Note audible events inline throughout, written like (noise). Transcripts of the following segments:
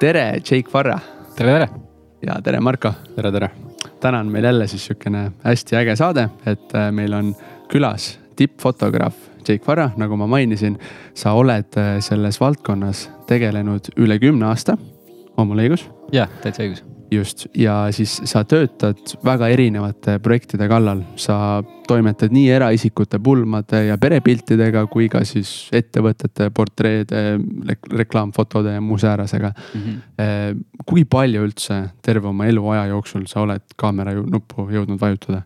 tere, Jake Varra tere, tere. ja tere, Marko. tere, tere. täna on meil jälle siis sihukene hästi äge saade, et äh, meil on külas tippfotograaf Jake Varra, nagu ma mainisin. sa oled äh, selles valdkonnas tegelenud üle kümne aasta, on mul õigus? jah, täitsa õigus just, ja siis sa töötad väga erinevate projektide kallal, sa toimetad nii eraisikute pulmade ja perepiltidega kui ka siis ettevõtete portreede, reklaamfotode ja muu säärasega mm. -hmm. kui palju üldse terve oma eluaja jooksul sa oled kaamera nuppu jõudnud vajutada?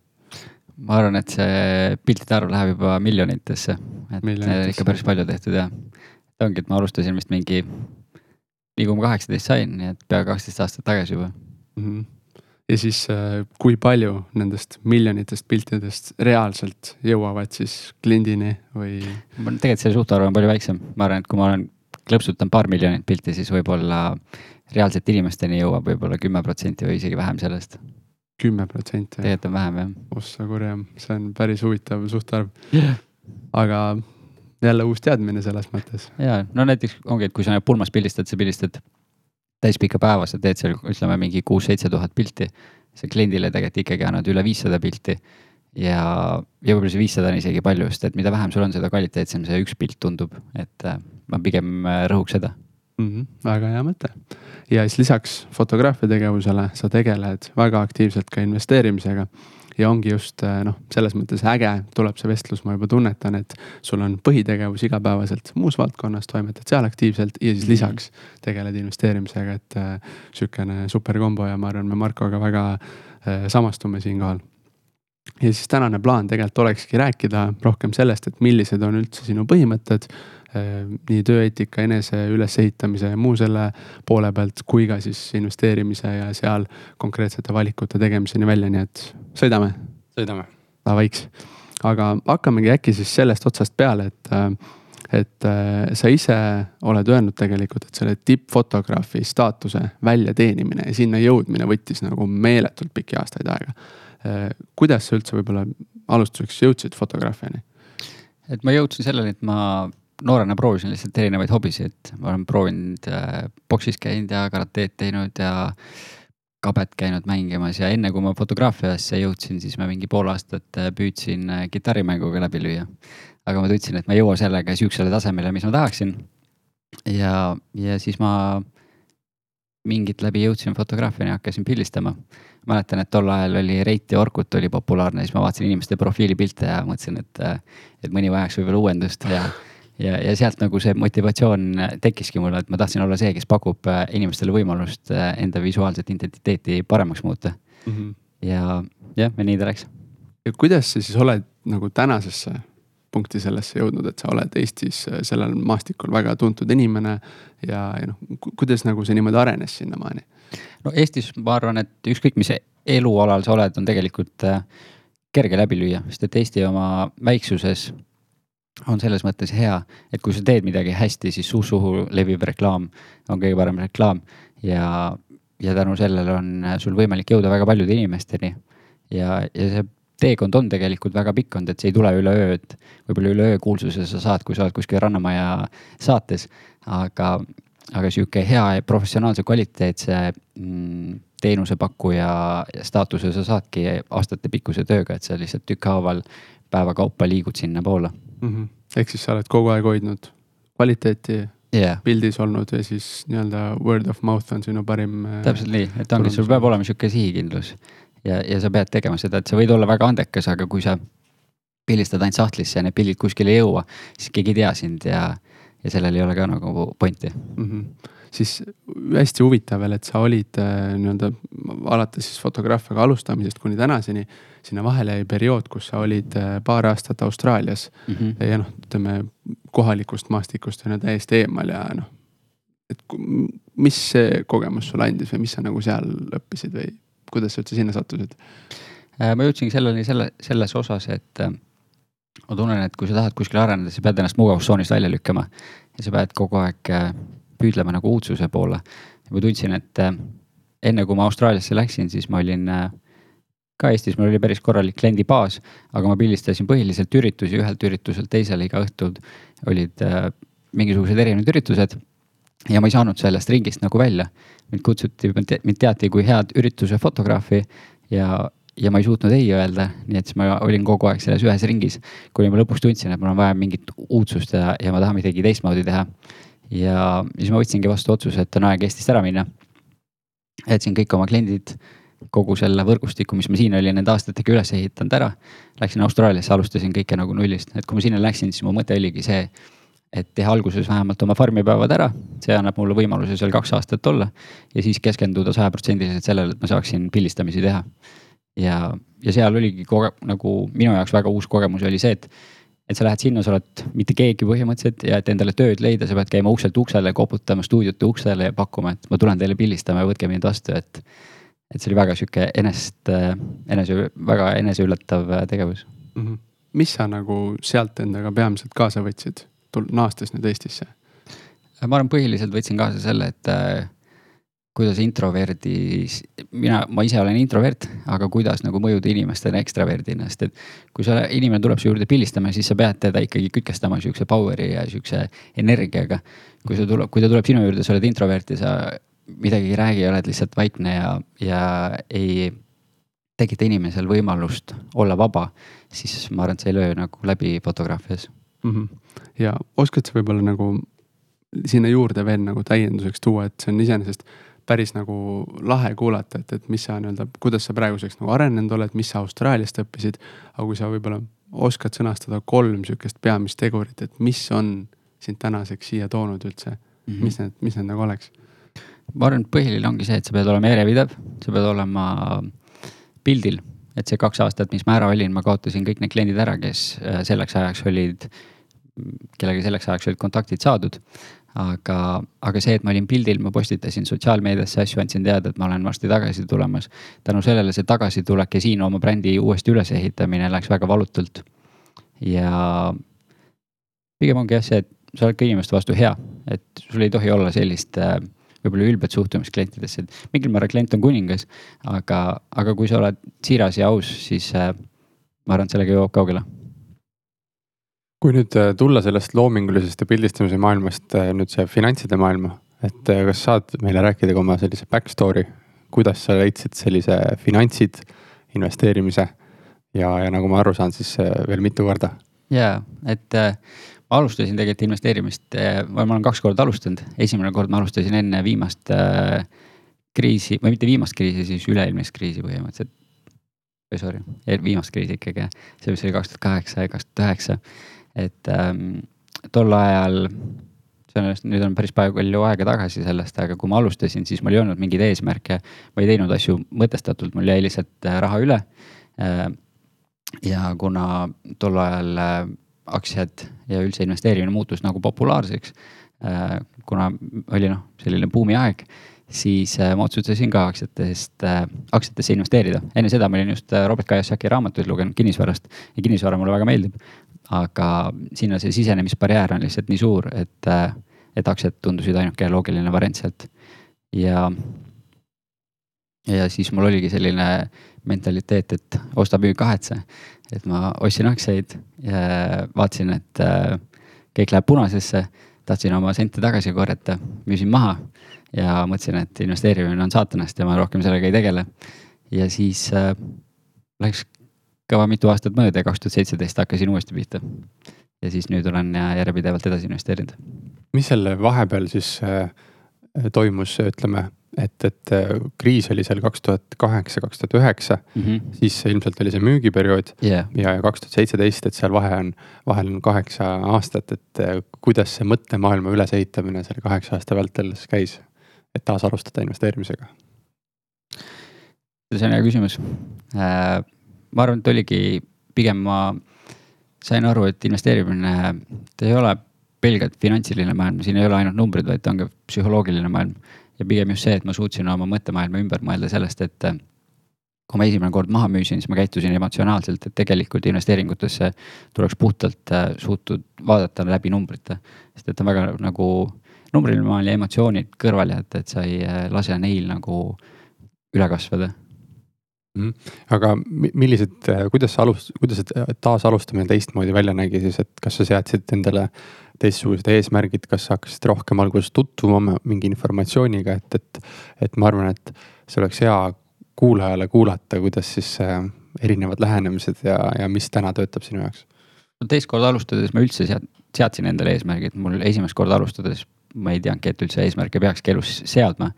ma arvan, et see piltide arv läheb juba miljonitesse, et on ikka päris palju tehtud ja ongi, et ma alustasin vist mingi nii kui ma kaheksateist sain, nii et pea kaksteist aastat tagasi juba mm. -hmm. ja siis äh, kui palju nendest miljonitest piltidest reaalselt jõuavad siis kliendini või? tegelikult see suhtarv on palju väiksem, ma arvan, et kui ma olen klõpsutanud paar miljonit pilti, siis võib-olla reaalselt inimesteni jõuab võib-olla kümme protsenti või isegi vähem sellest. kümme protsenti? tegelikult on vähem jah. ossa kurja, see on päris huvitav suhtarv yeah.. aga jälle uus teadmine selles mõttes. ja no näiteks ongi, et kui sa pulmas pildistad, sa pildistad täispika päeva, sa teed seal ütleme mingi kuus-seitse tuhat pilti. sa kliendile tegelikult ikkagi annad üle viissada pilti. ja, ja võib-olla see viissada on isegi palju, sest et mida vähem sul on, seda kvaliteetsem see üks pilt tundub, et äh, ma pigem äh, rõhuks seda mm. -hmm, väga hea mõte. ja siis lisaks fotograafia tegevusele sa tegeled väga aktiivselt ka investeerimisega ja ongi just eh, noh, selles mõttes äge tuleb see vestlus, ma juba tunnetan, et sul on põhitegevus igapäevaselt muus valdkonnas, toimetad seal aktiivselt ja siis mhm. lisaks tegeled investeerimisega, et äh, sihukene super kombo ja ma arvan, me Markoga väga äh, samastume siinkohal ja siis tänane plaan tegelikult olekski rääkida rohkem sellest, et millised on üldse sinu põhimõtted nii tööeetika, enese ülesehitamise ja muu selle poole pealt, kui ka siis investeerimise ja seal konkreetsete valikute tegemiseni välja, nii et sõidame. sõidame. Davaiks, aga hakkamegi äkki siis sellest otsast peale, et, äh, et äh, sa ise oled öelnud tegelikult, et selle tippfotograafi staatuse väljateenimine ja sinna jõudmine võttis nagu meeletult pikki aastaid aega. kuidas sa üldse võib-olla alustuseks jõudsid fotograafiani? et ma jõudsin selleni, et ma noorena proovisin lihtsalt erinevaid hobisid, ma olen proovinud äh, boksis käinud ja karateed teinud ja kabet käinud mängimas ja enne kui ma fotograafiasse jõudsin, siis ma mingi pool aastat äh, püüdsin äh, kitarrimänguga läbi lüüa. aga ma tundsin, et ma ei jõua sellega sihukesele tasemele, mis ma tahaksin. ja, ja siis ma mingit läbi jõudsin fotograafiani, hakkasin pildistama. mäletan, et tol ajal oli Reit ja Orkut oli populaarne, siis ma vaatasin inimeste profiilipilte ja mõtlesin, et, et mõni vajaks võib-olla uuendust ja ja, ja sealt nagu see motivatsioon tekkiski mulle, et ma tahtsin olla see, kes pakub äh, inimestele võimalust äh, enda visuaalset identiteeti paremaks muuta mm. -hmm. ja jah, ja nii ta läks. ja kuidas sa siis oled nagu tänasesse punkti sellesse jõudnud, et sa oled Eestis äh, sellel maastikul väga tuntud inimene ja, ja noh, kuidas nagu see niimoodi arenes sinnamaani? no Eestis ma arvan, et ükskõik mis elualal sa oled, on tegelikult kerge läbi lüüa, sest et Eesti oma väiksuses on selles mõttes hea, et kui sa teed midagi hästi, siis suust suhu leviv reklaam on kõige parem reklaam. Ja, ja tänu sellele on sul võimalik jõuda väga paljude inimesteni. ja, ja see teekond on tegelikult väga pikk olnud, et see ei tule üleöö, et võib-olla üleöö kuulsuse sa saad, kui sa oled kuskil Rannamaja saates, aga, aga sihuke hea ja professionaalse kvaliteetse mm, teenusepakkuja staatuse sa saadki aastatepikkuse tööga, et sa lihtsalt tükkhaaval päeva kaupa liigud sinnapoole mm. -hmm. ehk siis sa oled kogu aeg hoidnud kvaliteeti yeah. pildis olnud ja siis nii-öelda word of mouth on sinu parim. Äh, täpselt nii, et ongi, sul peab olema sihuke sihikindlus ja, ja sa pead tegema seda, et sa võid olla väga andekas, aga kui sa pildistad ainult sahtlisse ja need pildid kuskile ei jõua, siis keegi ei tea sind ja, ja sellel ei ole ka nagu pointi mm. -hmm siis hästi huvitav veel, et sa olid äh, nii-öelda alates siis fotograafiaga alustamisest kuni tänaseni. sinna vahele jäi periood, kus sa olid äh, paar aastat Austraalias mm -hmm. ja noh, ütleme kohalikust maastikust on ju täiesti eemal ja noh. et mis see kogemus sulle andis või mis sa nagu seal õppisid või kuidas sa üldse sinna sattusid? Äh, ma jõudsingi selleni selle, selles osas, et ma tunnen, et kui sa tahad kuskil areneda, sa pead ennast mugavustsoonist välja lükkama ja sa pead kogu aeg püüdlema nagu uudsuse poole. ma tundsin, et äh, enne kui ma Austraaliasse läksin, siis ma olin äh, ka Eestis, mul oli päris korralik kliendibaas, aga ma pildistasin põhiliselt üritusi ühelt ürituselt teisele iga õhtul olid äh, mingisugused erinevad üritused. ja ma ei saanud sellest ringist nagu välja. mind kutsuti, mind teati kui head ürituse fotograafi ja, ja ma ei suutnud ei öelda, nii et siis ma olin kogu aeg selles ühes ringis. kuni ma lõpuks tundsin, et mul on vaja mingit uudsust ja, ja ma tahan midagi teistmoodi teha. Ja siis ma võtsingi vastu otsuse, et on aeg Eestist ära minna. jätsin kõik oma kliendid kogu selle võrgustiku, mis ma siin olin nende aastatega üles ehitanud ära. Läksin Austraaliasse, alustasin kõike nagu nullist, et kui ma sinna läksin, siis mu mõte oligi see, et teha alguses vähemalt oma farmipäevad ära, see annab mulle võimaluse seal kaks aastat olla. ja siis keskenduda sajaprotsendiliselt sellele, et ma saaksin pildistamisi teha. ja, ja seal oligi koge-, nagu minu jaoks väga uus kogemus oli see, et et sa lähed sinna, sa oled mitte keegi põhimõtteliselt ja et endale tööd leida, sa pead käima ukselt uksele, koputama stuudiote uksele ja pakkuma, et ma tulen teile pildistama ja võtke mind vastu, et et see oli väga sihuke enest, enese, väga eneseüllatav tegevus mm. -hmm. mis sa nagu sealt endaga peamiselt kaasa võtsid, naastes nüüd Eestisse? ma arvan, põhiliselt võtsin kaasa selle, et äh, kuidas introverdis, mina, ma ise olen introvert, aga kuidas nagu mõjuda inimestele ekstraverdina, sest et kui sa, inimene tuleb su juurde pildistama, siis sa pead teda ikkagi kütkestama sihukese power'i ja sihukese energiaga. kui sa tuleb, kui ta tuleb sinu juurde, sa oled introvert ja sa midagi ei räägi, oled lihtsalt vaikne ja, ja ei tekita inimesel võimalust olla vaba, siis ma arvan, et see ei löö nagu läbi fotograafias mm. -hmm. ja oskad sa võib-olla nagu sinna juurde veel nagu täienduseks tuua, et see on iseenesest päris nagu lahe kuulata, et, et mis sa nii-öelda, kuidas sa praeguseks nagu arenenud oled, mis sa Austraaliast õppisid. aga kui sa võib-olla oskad sõnastada kolm sihukest peamist tegurit, et mis on sind tänaseks siia toonud üldse mm, -hmm. mis need, mis need nagu oleks ma arvan, et põhiline ongi see, et sa pead olema järjepidev, sa pead olema pildil. et see kaks aastat, mis ma ära olin, ma kaotasin kõik need kliendid ära, kes äh, selleks ajaks olid, kellega selleks ajaks olid kontaktid saadud. Aga, aga see, et ma olin pildil, ma postitasin sotsiaalmeediasse asju, andsin teada, et ma olen varsti tagasi tulemas. tänu sellele see tagasitulek ja siin oma brändi uuesti ülesehitamine läks väga valutult. ja pigem ongi jah see, et sa oled ka inimeste vastu hea, et sul ei tohi olla sellist äh, võib-olla ülbet suhtumist klientidesse, et mingil määral klient on kuningas. aga, aga kui sa oled siiras ja aus, siis äh, ma arvan, et sellega jõuab kaugele. Kui nüüd äh, tulla sellest loomingulisest ja pildistamise maailmast äh, nüüd see finantside maailma, et äh, kas saad meile rääkida ka oma sellise back story, kuidas sa leidsid sellise finantsid, investeerimise ja, ja nagu ma aru saan, siis veel mitu korda? ja, et äh, alustasin tegelikult investeerimist, eh, ma olen kaks korda alustanud, esimene kord ma alustasin enne viimast äh, kriisi või mitte viimast kriisi, siis üle-eelmist kriisi põhimõtteliselt. või sorry, viimast kriisi ikkagi, see, mis oli kaks tuhat kaheksa ja kaks tuhat üheksa. Et ähm, tol ajal, on, nüüd on päris palju aega tagasi sellest, aga kui ma alustasin, siis mul ei olnud mingeid eesmärke. ma ei teinud asju mõtestatult, mul jäi lihtsalt raha üle äh,. ja kuna tol ajal äh, aktsiad ja üldse investeerimine muutus nagu populaarseks. Äh, kuna oli noh, selline buumiaeg, siis äh, ma otsustasin ka aktsiatest, äh, aktsiatesse investeerida. enne seda ma olin just Robert Kiyosaki raamatuid lugenud kinnisvarast ja kinnisvara mulle väga meeldib. Aga sinna see sisenemisbarjäär on lihtsalt nii suur, et, et aktsiad tundusid ainuke loogiline variant sealt. ja, ja siis mul oligi selline mentaliteet, et osta, müü, kahetse et ma ostsin aktsiaid ja vaatasin, et äh, kõik läheb punasesse. tahtsin oma sente tagasi korjata, müüsin maha ja mõtlesin, et investeerimine on saatanast ja ma rohkem sellega ei tegele. ja siis äh, läks kõva mitu aastat mööda ja kaks tuhat seitseteist hakkasin uuesti pihta. ja siis nüüd olen järjepidevalt edasi investeerinud. mis selle vahepeal siis äh, toimus, ütleme et, et äh, kriis oli seal kaks tuhat kaheksa, kaks tuhat üheksa, mhm. siis ilmselt oli see müügiperiood yeah. ja kaks tuhat seitseteist, et seal vahe on, vahel on kaheksa aastat, et äh, kuidas see mõttemaailma ülesehitamine selle kaheksa aasta vältel käis, et taas alustada investeerimisega? see on hea küsimus. Äh, ma arvan, et oligi pigem ma sain aru, et investeerimine, ta ei ole pelgalt finantsiline maailm, siin ei ole ainult numbrid, vaid ta on ka psühholoogiline maailm ja pigem just see, et ma suutsin oma mõttemaailma ümber mõelda sellest, et kui ma esimene kord maha müüsin, siis ma käitusin emotsionaalselt, et tegelikult investeeringutesse tuleks puhtalt suutud vaadata läbi numbrite. sest et on väga nagu numbriline maailm ja emotsioonid kõrvale jätta, et sa ei lase neil nagu üle kasvada. Aga millised, kuidas sa alust-, kuidas see taasalustamine teistmoodi välja nägi siis, et kas sa seadsid endale teistsugused eesmärgid, kas sa hakkasid rohkem alguses tutvuma mingi informatsiooniga, et, et, et ma arvan, et see oleks hea kuulajale kuulata, kuidas siis äh, erinevad lähenemised ja, ja mis täna töötab sinu jaoks? teist korda alustades ma üldse sead-, seadsin endale eesmärgid, mul esimest korda alustades ma ei teadnudki, et üldse eesmärke peakski elus seadma.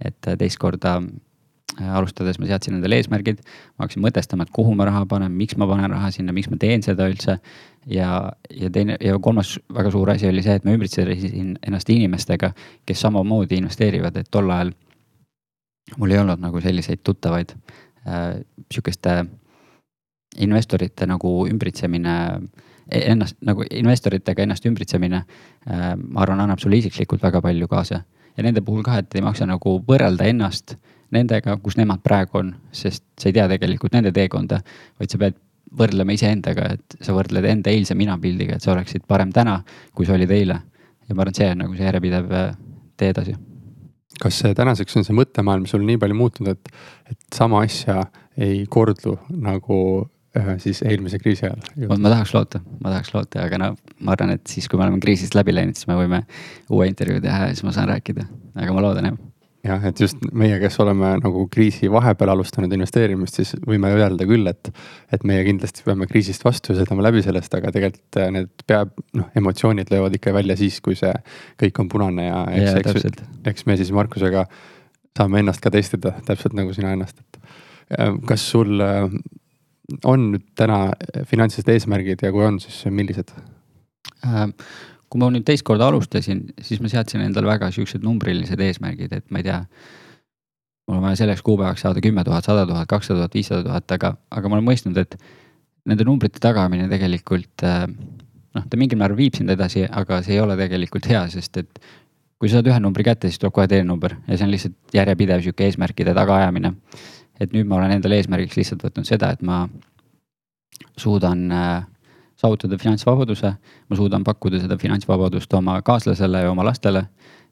et teist korda Äh, alustades ma seadsin endale eesmärgid, ma hakkasin mõtestama, et kuhu ma raha panen, miks ma panen raha sinna, miks ma teen seda üldse. ja, ja teine ja kolmas väga suur asi oli see, et ma ümbritsesin ennast inimestega, kes samamoodi investeerivad, et tol ajal mul ei olnud nagu selliseid tuttavaid äh,, sihukeste investorite nagu ümbritsemine e-, ennast nagu investoritega ennast ümbritsemine äh,, ma arvan, annab sulle isiklikult väga palju kaasa. ja nende puhul ka, et ei maksa nagu võrrelda ennast nendega, kus nemad praegu on, sest sa ei tea tegelikult nende teekonda, vaid sa pead võrdlema iseendaga, et sa võrdled enda eilse minapildiga, et sa oleksid parem täna, kui sa olid eile. ja ma arvan, et see on nagu see järjepidev äh, tee edasi. kas tänaseks on see mõttemaailm sul nii palju muutunud, et, et sama asja ei kordu nagu äh, siis eelmise kriisi ajal? ma tahaks loota, ma tahaks loota, aga no ma arvan, et siis, kui me oleme kriisist läbi läinud, siis me võime uue intervjuu teha ja siis ma saan rääkida, aga ma loodan jah jah, et just meie, kes oleme nagu kriisi vahepeal alustanud investeerimist, siis võime öelda küll, et, et meie kindlasti peame kriisist vastu ja sõidame läbi sellest, aga tegelikult äh, need peab, noh, emotsioonid löövad ikka välja siis, kui see kõik on punane ja eks, eks, eks me siis Markusega saame ennast ka testida, täpselt nagu sina ennast, et äh, kas sul äh, on nüüd täna finantsilised eesmärgid ja kui on, siis millised äh,? Kui ma nüüd teist korda alustasin, siis ma seadsin endale väga siuksed numbrilised eesmärgid, et ma ei tea. mul on vaja selleks kuupäevaks saada kümme tuhat, sada tuhat, kakssada tuhat, viissada tuhat, aga, aga ma olen mõistnud, et nende numbrite tagamine tegelikult äh, noh, ta mingil määral viib sind edasi, aga see ei ole tegelikult hea, sest et kui sa saad ühe numbri kätte, siis tuleb kohe teine number ja see on lihtsalt järjepidev sihuke eesmärkide tagaajamine. et nüüd ma olen endale eesmärgiks lihtsalt võtnud seda, et ma suudan äh, saavutada finantsvabaduse, ma suudan pakkuda seda finantsvabadust oma kaaslasele ja oma lastele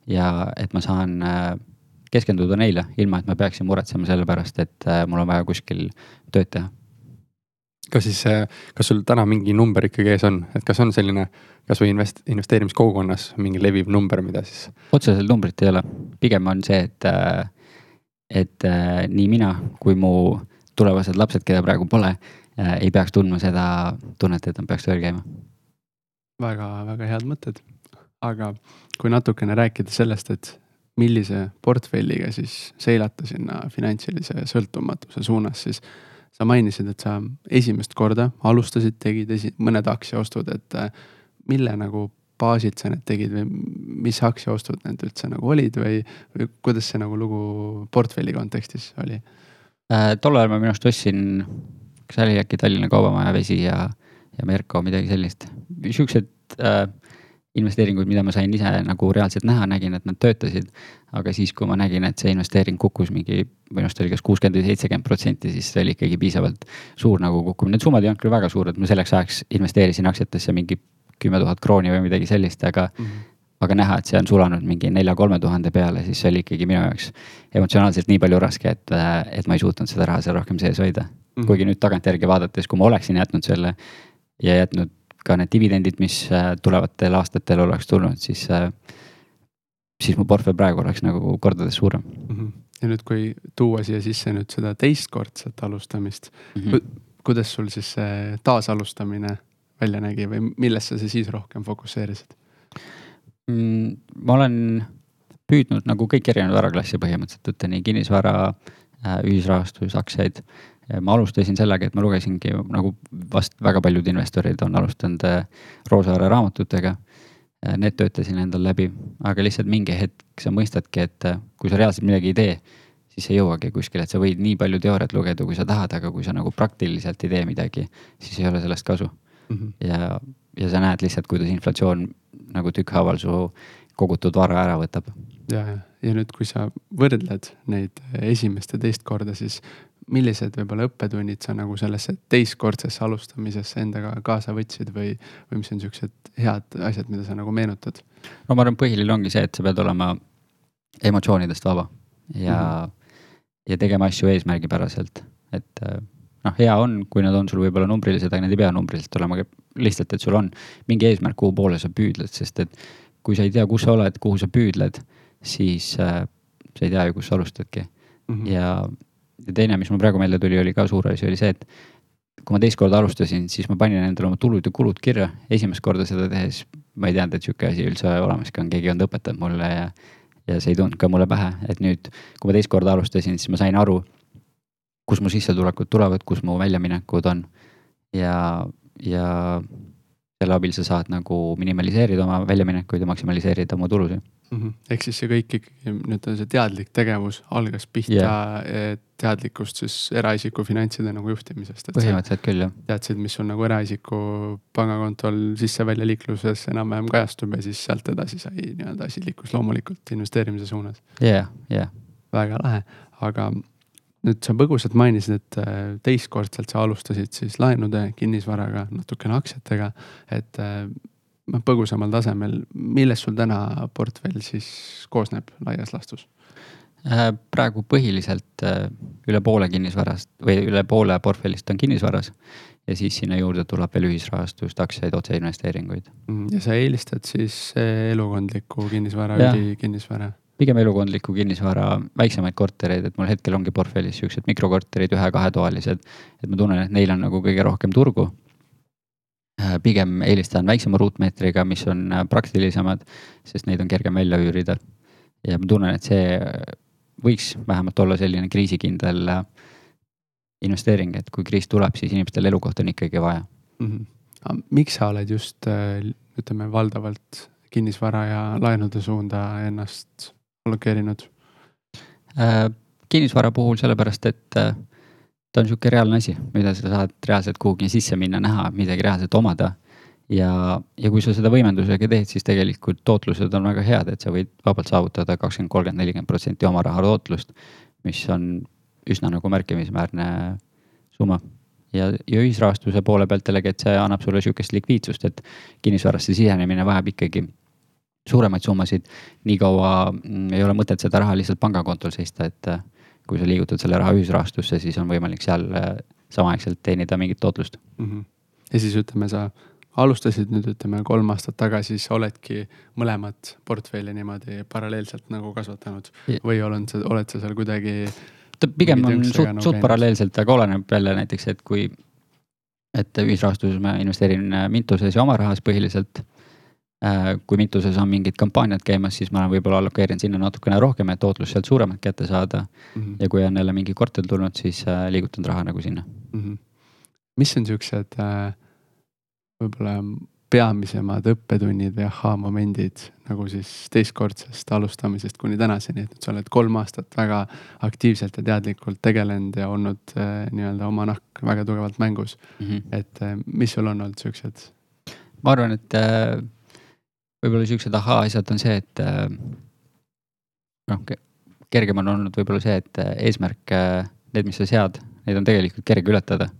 ja et ma saan äh, keskenduda neile, ilma et ma peaksin muretsema selle pärast, et äh, mul on vaja kuskil tööd teha. kas siis, äh, kas sul täna mingi number ikkagi ees on, et kas on selline kasvõi invest-, investeerimiskogukonnas mingi leviv number, mida siis? otseselt numbrit ei ole, pigem on see, et, et nii mina kui mu tulevased lapsed, keda praegu pole ei peaks tundma seda tunnet, et nad peaks tööl käima. väga-väga head mõtted, aga kui natukene rääkida sellest, et millise portfelliga siis seilata sinna finantsilise sõltumatuse suunas, siis sa mainisid, et sa esimest korda alustasid, tegid esi-, mõned aktsiaostud, et äh, mille nagu baasilt sa need tegid või mis aktsiaostud need üldse nagu olid või, või kuidas see nagu lugu portfelli kontekstis oli äh,? tol ajal ma minu arust ostsin kas oli äkki Tallinna Kaubamaja vesi ja, ja Merko, midagi sellist. Siuksed äh, investeeringuid, mida ma sain ise nagu reaalselt näha, nägin, et nad töötasid. aga siis, kui ma nägin, et see investeering kukkus mingi, minu arust oli kas kuuskümmend või seitsekümmend protsenti, siis see oli ikkagi piisavalt suur nagu kukkumine. Need summad ei olnud küll väga suured, ma selleks ajaks investeerisin aktsiatesse mingi kümme tuhat krooni või midagi sellist, aga mm. -hmm aga näha, et see on sulanud mingi nelja-kolme tuhande peale, siis see oli ikkagi minu jaoks emotsionaalselt nii palju raske, et, et ma ei suutnud seda raha seal rohkem sees hoida mm. -hmm. kuigi nüüd tagantjärgi vaadates, kui ma oleksin jätnud selle ja jätnud ka need dividendid, mis äh, tulevatel aastatel oleks tulnud, siis, äh, siis mu portfell praegu oleks nagu kordades suurem mm. -hmm. ja nüüd, kui tuua siia sisse nüüd seda teistkordset alustamist mm, -hmm. kuidas sul siis see taasalustamine välja nägi või millesse sa siis rohkem fokusseerisid mm,? ma olen püüdnud nagu kõik erinevad varaklassi põhimõtteliselt võtta, nii kinnisvara, äh, ühisrahastus, aktsiaid ma alustasin sellega, et ma lugesingi nagu vast väga paljud investorid on alustanud äh, Roosaare raamatutega. Äh, need töötasin endal läbi, aga lihtsalt mingi hetk sa mõistadki, et kui sa reaalselt midagi ei tee, siis ei jõuagi kuskile, et sa võid nii palju teooriat lugeda, kui sa tahad, aga kui sa nagu praktiliselt ei tee midagi, siis ei ole sellest kasu mm. -hmm. ja, ja sa näed lihtsalt, kuidas inflatsioon nagu tükkhaaval su kogutud vara ära võtab. ja, ja, ja nüüd, kui sa võrdled neid esimest ja teist korda, siis millised võib-olla õppetunnid sa nagu sellesse teistkordsesse alustamisesse endaga kaasa võtsid või, või mis on siuksed head asjad, mida sa nagu meenutad? no ma arvan, põhiline ongi see, et sa pead olema emotsioonidest vaba ja mm, -hmm. ja tegema asju eesmärgipäraselt, et noh, hea on, kui nad on sul võib-olla numbrilised, aga need ei pea numbriliselt olema, aga lihtsalt, et sul on mingi eesmärk, kuhu poole sa püüdled, sest et kui sa ei tea, kus sa oled, kuhu sa püüdled, siis äh, sa ei tea ju, kus sa alustadki mm. -hmm. ja, ja teine, mis mul praegu meelde tuli, oli ka suur asi, oli see, et kui ma teist korda alustasin, siis ma panin endale oma tulud ja kulud kirja. esimest korda seda tehes ma ei teadnud, et sihuke asi üldse olemaski on, keegi ei olnud õpetanud mulle ja, ja see ei tulnud ka mulle pähe, et nüüd, kui ma teist korda alustasin, siis ma sain aru, kus mu sissetulekud tulevad, kus mu väljaminekud on. ja, ja selle abil sa saad nagu minimaliseerida oma väljaminekuid ja maksimaliseerida oma tulusid mm. -hmm. ehk siis see kõik ikkagi nii-öelda see teadlik tegevus algas pihta yeah. teadlikust siis eraisiku finantside nagu juhtimisest. põhimõtteliselt küll jah. teadsid, mis sul nagu eraisiku pangakontol sisse-välja liikluses enam-vähem kajastub ja siis sealt edasi sai nii-öelda asi liikus loomulikult investeerimise suunas. jah yeah,, jah yeah.. väga lahe, aga nüüd sa põgusalt mainisid, et äh, teistkordselt sa alustasid siis laenude, kinnisvaraga, natukene aktsiatega, et äh, noh, põgusamal tasemel, millest sul täna portfell siis koosneb laias laastus? Äh, praegu põhiliselt üle poole kinnisvarast või üle poole portfellist on kinnisvaras ja siis sinna juurde tuleb veel ühisrahastust, aktsiaid, otseinvesteeringuid. Mm, ja sa eelistad siis elukondlikku kinnisvara, ülikinnisvara? Pigem elukondlikku kinnisvara, väiksemaid kortereid, et mul hetkel ongi portfellis siuksed mikrokorterid, ühe-kahetoalised. et ma tunnen, et neil on nagu kõige rohkem turgu Äh, pigem eelistan väiksema ruutmeetriga, mis on äh, praktilisemad, sest neid on kergem välja üürida. ja ma tunnen, et see äh, võiks vähemalt olla selline kriisikindel investeering, et kui kriis tuleb, siis inimestel elukohta on ikkagi vaja mm. -hmm. miks sa oled just ütleme valdavalt kinnisvara ja laenude suunda ennast allokeerinud äh,? kinnisvara puhul sellepärast, et äh, ta on sihuke reaalne asi, mida sa saad reaalselt kuhugi sisse minna, näha, midagi reaalselt omada. ja, ja kui sa seda võimendusega teed, siis tegelikult tootlused on väga head, et sa võid vabalt saavutada kakskümmend, kolmkümmend, nelikümmend protsenti oma raha tootlust. mis on üsna nagu märkimisväärne summa ja, ja ühisrahastuse poole pealt jällegi, et see annab sulle sihukest likviidsust, et kinnisvarasse sisenemine vajab ikkagi suuremaid summasid. niikaua mm, ei ole mõtet seda raha lihtsalt pangakontol seista, et kui sa liigutad selle raha ühisrahastusse, siis on võimalik seal äh, samaaegselt teenida mingit tootlust mm. -hmm. ja siis ütleme, sa alustasid nüüd ütleme kolm aastat tagasi, siis oledki mõlemat portfelli niimoodi paralleelselt nagu kasvatanud ja. või oled sa, oled sa seal kuidagi? pigem on suht, suht paralleelselt, aga oleneb jälle näiteks, et kui, et ühisrahastuses ma investeerin äh, Mintuses ja oma rahas põhiliselt Äh, kui mituses on mingid kampaaniad käimas, siis ma võib-olla allokeerin sinna natukene rohkem, et tootlust sealt suuremat kätte saada mm. -hmm. ja kui on jälle mingi korter tulnud, siis äh, liigutan raha nagu sinna mm. -hmm. mis on siuksed äh, võib-olla peamisemad õppetunnid või ahhaa-momendid nagu siis teistkordsest alustamisest kuni tänaseni, et sa oled kolm aastat väga aktiivselt ja teadlikult tegelenud ja olnud äh, nii-öelda oma nahk väga tugevalt mängus mm. -hmm. et äh, mis sul on olnud siuksed? ma arvan, et äh võib-olla siuksed ahaa-asjad on see, et äh, noh, kergem on olnud võib-olla see, et äh, eesmärk, äh, need, mis sa sead, neid on tegelikult kerge ületada.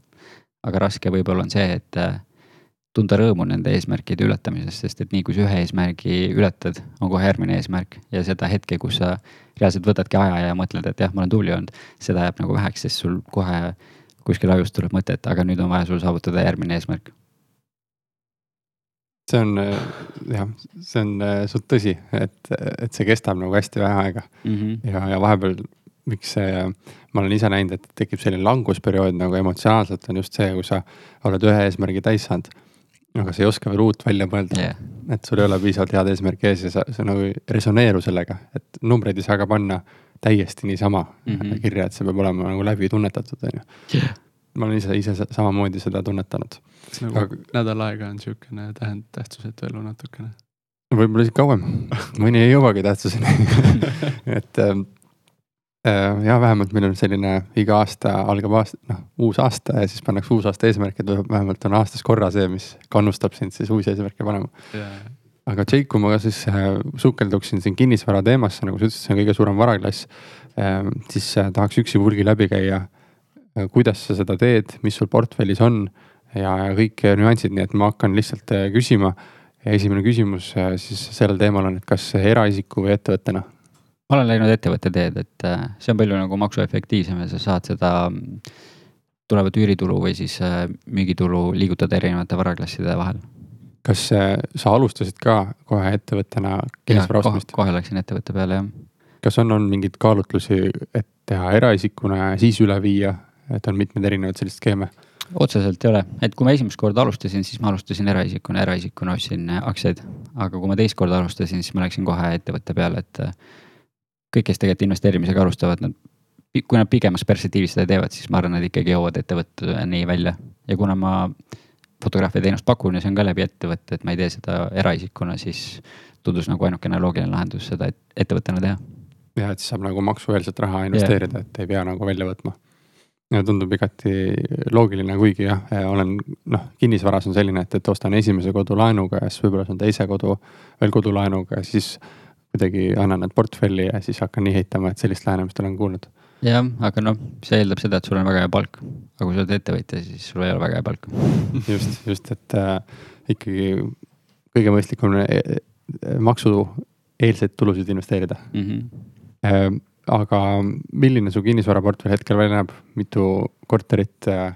aga raske võib-olla on see, et tunda rõõmu nende eesmärkide ületamisest, sest et nii kui sa ühe eesmärgi ületad, on kohe järgmine eesmärk ja seda hetke, kus sa reaalselt võtadki aja ja mõtled, et jah, ma olen tubli olnud, seda jääb nagu väheks, sest sul kohe kuskil ajust tuleb mõte, et aga nüüd on vaja sul saavutada järgmine eesmärk see on jah, see on äh, suht tõsi, et, et see kestab nagu hästi vähe aega mm. -hmm. ja, ja vahepeal, miks see, ma olen ise näinud, et tekib selline langusperiood nagu emotsionaalselt on just see, kui sa oled ühe eesmärgi täis saanud. aga sa ei oska veel uut välja mõelda yeah.. et sul ei ole piisavalt head eesmärki ees ja sa, sa nagu ei resoneeru sellega, et numbreid ei saa ka panna täiesti niisama mm -hmm. kirja, et see peab olema nagu läbi tunnetatud, on ju ma olen ise, ise samamoodi seda tunnetanud. nagu aga... nädal aega on sihukene tähend-, tähtsusetu elu natukene. võib-olla isegi kauem, (laughs) mõni ei jõuagi tähtsuseni (laughs) et äh, äh, ja vähemalt meil on selline iga aasta algab aasta, noh uus aasta ja siis pannakse uus aasta eesmärk, et vähemalt on aastas korra see, mis kannustab sind siis uusi eesmärke panema yeah. aga Jake, kui ma siis äh, sukelduksin siin kinnisvara teemasse, nagu sa ütlesid, see on kõige suurem varaklass äh,. siis äh, tahaks üksipulgi läbi käia kuidas sa seda teed, mis sul portfellis on ja, kõik nüansid, nii et ma hakkan lihtsalt äh, küsima. esimene küsimus äh, siis sellel teemal on, et kas eraisiku või ettevõttena? ma olen läinud ettevõtte teed, et see on palju nagu maksuefektiivsem ja sa saad seda tulevat üüritulu või siis äh, müügitulu liigutada erinevate varaklasside vahel. kas äh, sa alustasid ka kohe ettevõttena kinnisvara ostmist? kohe läksin ettevõtte peale jah. kas on olnud mingeid kaalutlusi, et teha eraisikuna ja siis üle viia, et on mitmeid erinevaid selliseid skeeme? otseselt ei ole, et kui ma esimest korda alustasin, siis ma alustasin eraisikuna, eraisikuna ostsin äh, aktsiaid. aga kui ma teist korda alustasin, siis ma läksin kohe ettevõtte peale, et äh, kõik, kes tegelikult investeerimisega alustavad, nad, kui nad pikemas perspektiivis seda teevad, siis ma arvan, nad ikkagi jõuavad ettevõtteni välja. ja kuna ma fotograafia teenust pakun ja see on ka läbi ettevõtte, et ma ei tee seda eraisikuna, siis tundus nagu ainukene loogiline lahendus seda et ettevõttena teha. ja et siis saab nagu maksueelset raha investeerida, et ei pea nagu välja võtma. Tundub igati loogiline, kuigi jah, olen noh, kinnisvaras on selline, et, et ostan esimese kodu laenuga ja siis võib-olla saan teise kodu veel kodulaenuga ja siis kuidagi annan need portfelli ja siis hakkan nii heitama, et sellist lähenemist olen kuulnud. jah, aga noh, see eeldab seda, et sul on väga hea palk. aga kui sa oled ettevõtja, siis sul ei ole väga hea palk. (laughs) just, just, et äh, ikkagi kõige mõistlikum on äh, maksueelseid tulusid investeerida Mm -hmm. Aga milline su kinnisvaraportfell hetkel välja näeb, mitu korterit äh,,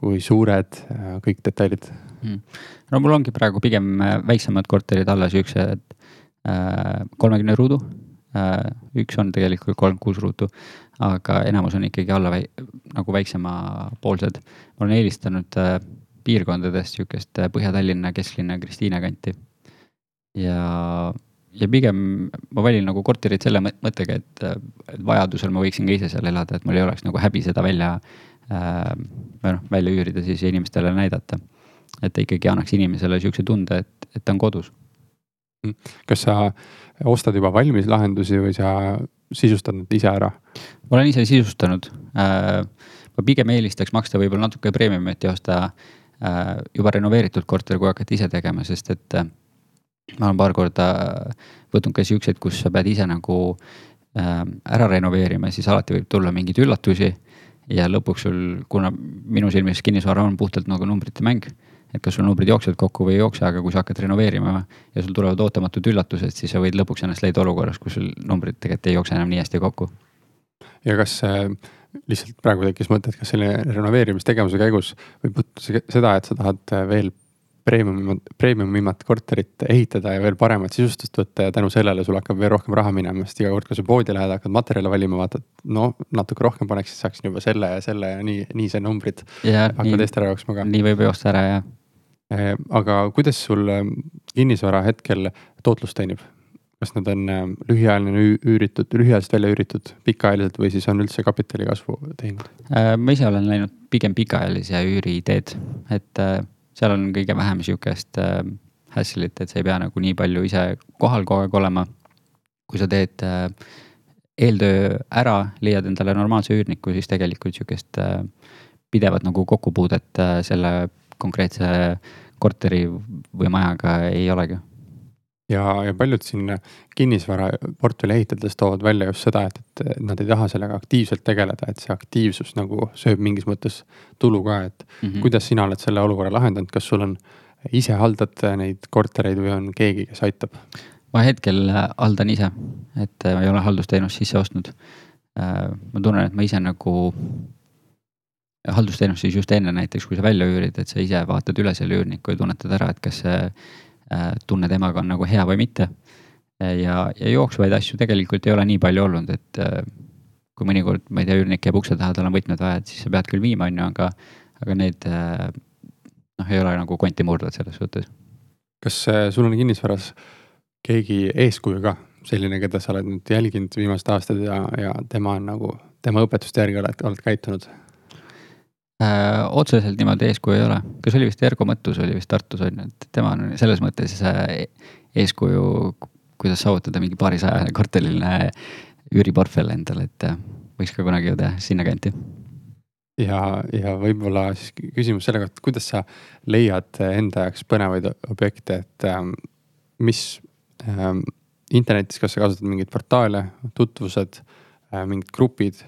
kui suured äh,, kõik detailid? no mul ongi praegu pigem äh, väiksemad korterid alla siuksed kolmekümne ruudu. üks on tegelikult kolmkümmend kuus ruutu, aga enamus on ikkagi alla väi, nagu väiksemapoolsed. ma olen eelistanud piirkondadest sihukest Põhja-Tallinna, kesklinna, Kristiine kanti. ja, ja pigem ma valin nagu korterit selle mõ- mõttega, et, äh, vajadusel ma võiksin ka ise seal elada, et mul ei oleks nagu häbi seda välja äh, või noh, välja üürida siis ja inimestele näidata. et ta ikkagi annaks inimesele sihukese tunde, et, et ta on kodus kas sa ostad juba valmis lahendusi või sa sisustad need ise ära? ma olen ise sisustanud. ma pigem eelistaks maksta võib-olla natuke premiumit ja osta äh, juba renoveeritud korter, kui hakata ise tegema, sest et äh, ma olen paar korda võtnud ka siukseid, kus sa pead ise nagu äh, ära renoveerima, siis alati võib tulla mingeid üllatusi. ja lõpuks sul, kuna minu silmis kinnisvara on puhtalt nagu numbrite mäng et kas sul numbrid jooksevad kokku või ei jookse, aga kui sa hakkad renoveerima ja sul tulevad ootamatud üllatused, siis sa võid lõpuks ennast leida olukorras, kus sul numbrid tegelikult ei jookse enam nii hästi kokku. ja kas äh, lihtsalt praegu tekkis mõte, et kas selle renoveerimistegevuse käigus võib se- seda, et sa tahad äh, veel premium, premiumimat korterit ehitada ja veel paremat sisustust võtta ja tänu sellele sul hakkab veel rohkem raha minema, sest iga kord, kui sa poodi lähed, hakkad materjale valima, vaatad, no natuke rohkem paneks, siis saaksin juba selle ja selle ja nii, nii see numbrid ja hakkavad eest ära jooksma ka. nii võib joosta ära ja Eh, aga kuidas sul eh, kinnisvara hetkel tootlust teenib? kas nad on eh, lühiajaline üü- üüritud, lühiajaliselt välja üüritud, pikaajaliselt või siis on üldse kapitali kasvu teinud? Ma ise olen läinud pigem pikaajalise üüri teed, et seal on kõige vähem sihukest äh, hassle'it, et sa ei pea nagu nii palju ise kohal kogu aeg olema. kui sa teed äh, eeltöö ära, leiad endale normaalse üürniku, siis tegelikult sihukest äh, pidevat nagu kokkupuudet äh, selle konkreetse korteri või majaga ei olegi. Ja, ja paljud siin kinnisvaraportfelli ehitades toovad välja just seda, et, et nad ei taha sellega aktiivselt tegeleda, et see aktiivsus nagu sööb mingis mõttes tulu ka, et Mm -hmm. kuidas sina oled selle olukorra lahendanud, kas sul on, ise haldad neid kortereid või on keegi, kes aitab? ma hetkel äh, haldan ise, et äh, ma ei ole haldusteenust sisse ostnud. ma tunnen, et ma ise nagu haldusteenust siis just enne näiteks, kui sa välja üürid, et sa ise vaatad üle selle üürniku ja tunnetad ära, et kas see äh, tunne temaga on nagu hea või mitte. ja, ja jooksvaid asju tegelikult ei ole nii palju olnud, et äh, kui mõnikord, ma ei tea, üürnik jääb ukse taha, tal on võtmed vaja, et siis sa pead küll viima, on ju, aga, aga need äh, noh, ei ole nagu konti murdvad selles suhtes. kas äh, sul on kinnisvaras keegi eeskuju ka, selline, keda sa oled nüüd jälginud viimased aastad ja, ja tema on nagu, tema õpetuste järgi oled, oled käitunud? Äh, otseselt niimoodi eeskuju ei ole, kas oli vist Ergo Mõttus oli vist Tartus on ju, et tema on selles mõttes äh, eeskuju, kuidas saavutada mingi paarisajane korteriline üüriportfell endale, et äh, võiks ka kunagi jõuda sinnakanti. ja, ja võib-olla siis küsimus selle kohta, kuidas sa leiad enda jaoks põnevaid objekte, et ähm, mis ähm, internetis, kas sa kasutad mingeid portaale, tutvused äh,, mingid grupid,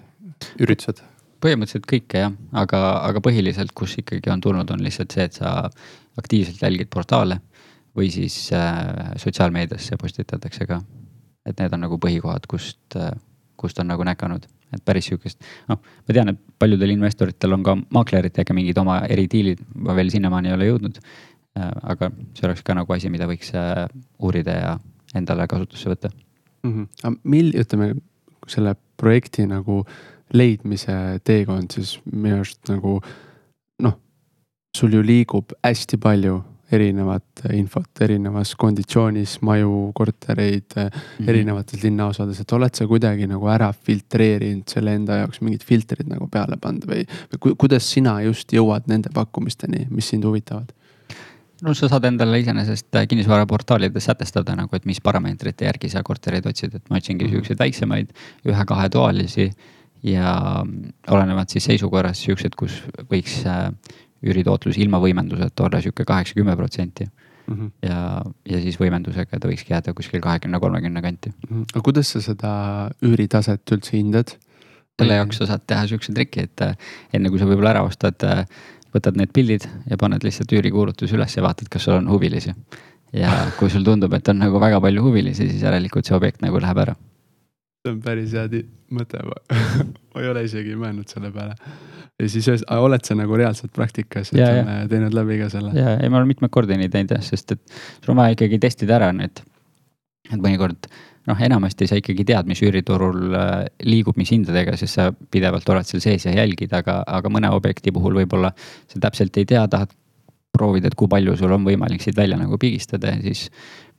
üritused? Põhimõtteliselt kõike jah, aga, aga põhiliselt, kus ikkagi on tulnud, on lihtsalt see, et sa aktiivselt jälgid portaale või siis äh, sotsiaalmeediasse postitatakse ka. et need on nagu põhikohad, kust äh,, kust on nagu näkanud, et päris sihukest. noh, ma tean, et paljudel investoritel on ka maakleritega mingid oma eridiilid, ma veel sinnamaani ei ole jõudnud. aga see oleks ka nagu asi, mida võiks uurida ja endale kasutusse võtta mm. -hmm. aga mil-, ütleme selle projekti nagu leidmise teekond siis minu arust nagu noh, sul ju liigub hästi palju erinevat infot erinevas konditsioonis, maju, kortereid mm -hmm. erinevates linnaosades, et oled sa kuidagi nagu ära filtreerinud selle enda jaoks mingid filtrid nagu peale pannud või, või kuidas sina just jõuad nende pakkumisteni, mis sind huvitavad? no sa saad endale iseenesest kinnisvaraportaalides sätestada nagu, et mis parameetrite järgi sa kortereid otsid, et ma otsingi mhm. siukseid väiksemaid, ühe-kahetoalisi ja olenevad siis seisukorras siuksed, kus võiks äh, üüritootlus ilma võimenduseta olla sihuke kaheksa-kümme protsenti. Mhm. ja, ja siis võimendusega ta võikski jääda kuskil kahekümne, kolmekümne kanti. Mhm. aga kuidas sa seda üüritaset üldse hindad? selle jaoks sa saad teha sihukese triki, et äh, enne kui sa võib-olla ära ostad, äh, võtad need pildid ja paned lihtsalt üürikuulutuse üles ja vaatad, kas sul on huvilisi. ja kui sul tundub, et on nagu väga palju huvilisi, siis järelikult see objekt nagu läheb ära. See on päris hea mõte (laughs) ma ei ole isegi mõelnud selle peale ja siis oled sa nagu reaalselt praktikas, ütleme, teinud läbi ka selle? ja, ei ma olen mitmeid kordi nii teinud jah, sest et sul on vaja ikkagi testida ära need. et mõnikord noh, enamasti sa ikkagi tead, mis üüriturul äh, liigub, mis hindadega, sest sa pidevalt oled seal sees ja jälgid, aga, aga mõne objekti puhul võib-olla sa täpselt ei tea, tahad proovida, et kui palju sul on võimalik siit välja nagu pigistada ja siis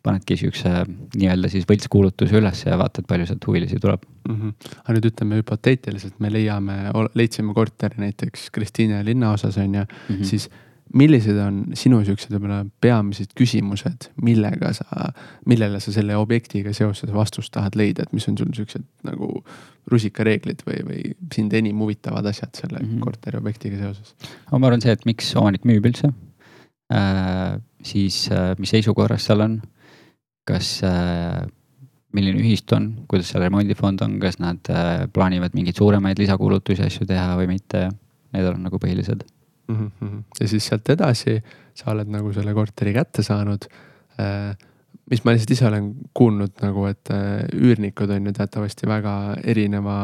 panedki siukse nii-öelda siis võltskuulutuse üles ja vaatad, palju sealt huvilisi tuleb mm. -hmm. aga nüüd ütleme hüpoteetiliselt, me leiame, leidsime korteri näiteks Kristiine linnaosas on ju mm, -hmm. siis millised on sinu siuksed võib-olla peamised küsimused, millega sa, millele sa selle objektiga seoses vastust tahad leida, et mis on sul siuksed nagu rusikareeglid või, või sind enim huvitavad asjad selle mm -hmm. korteriobjektiga seoses? ma arvan see, et miks omanik müüb üldse äh,. siis äh, mis seisukorras seal on kas äh,, milline ühistu on, kuidas seal remondifond on, kas nad äh, plaanivad mingeid suuremaid lisakulutusi, asju teha või mitte. Need on nagu põhilised mm. -hmm. ja siis sealt edasi sa oled nagu selle korteri kätte saanud äh, mis ma lihtsalt ise olen kuulnud nagu, et äh, üürnikud on ju teatavasti väga erineva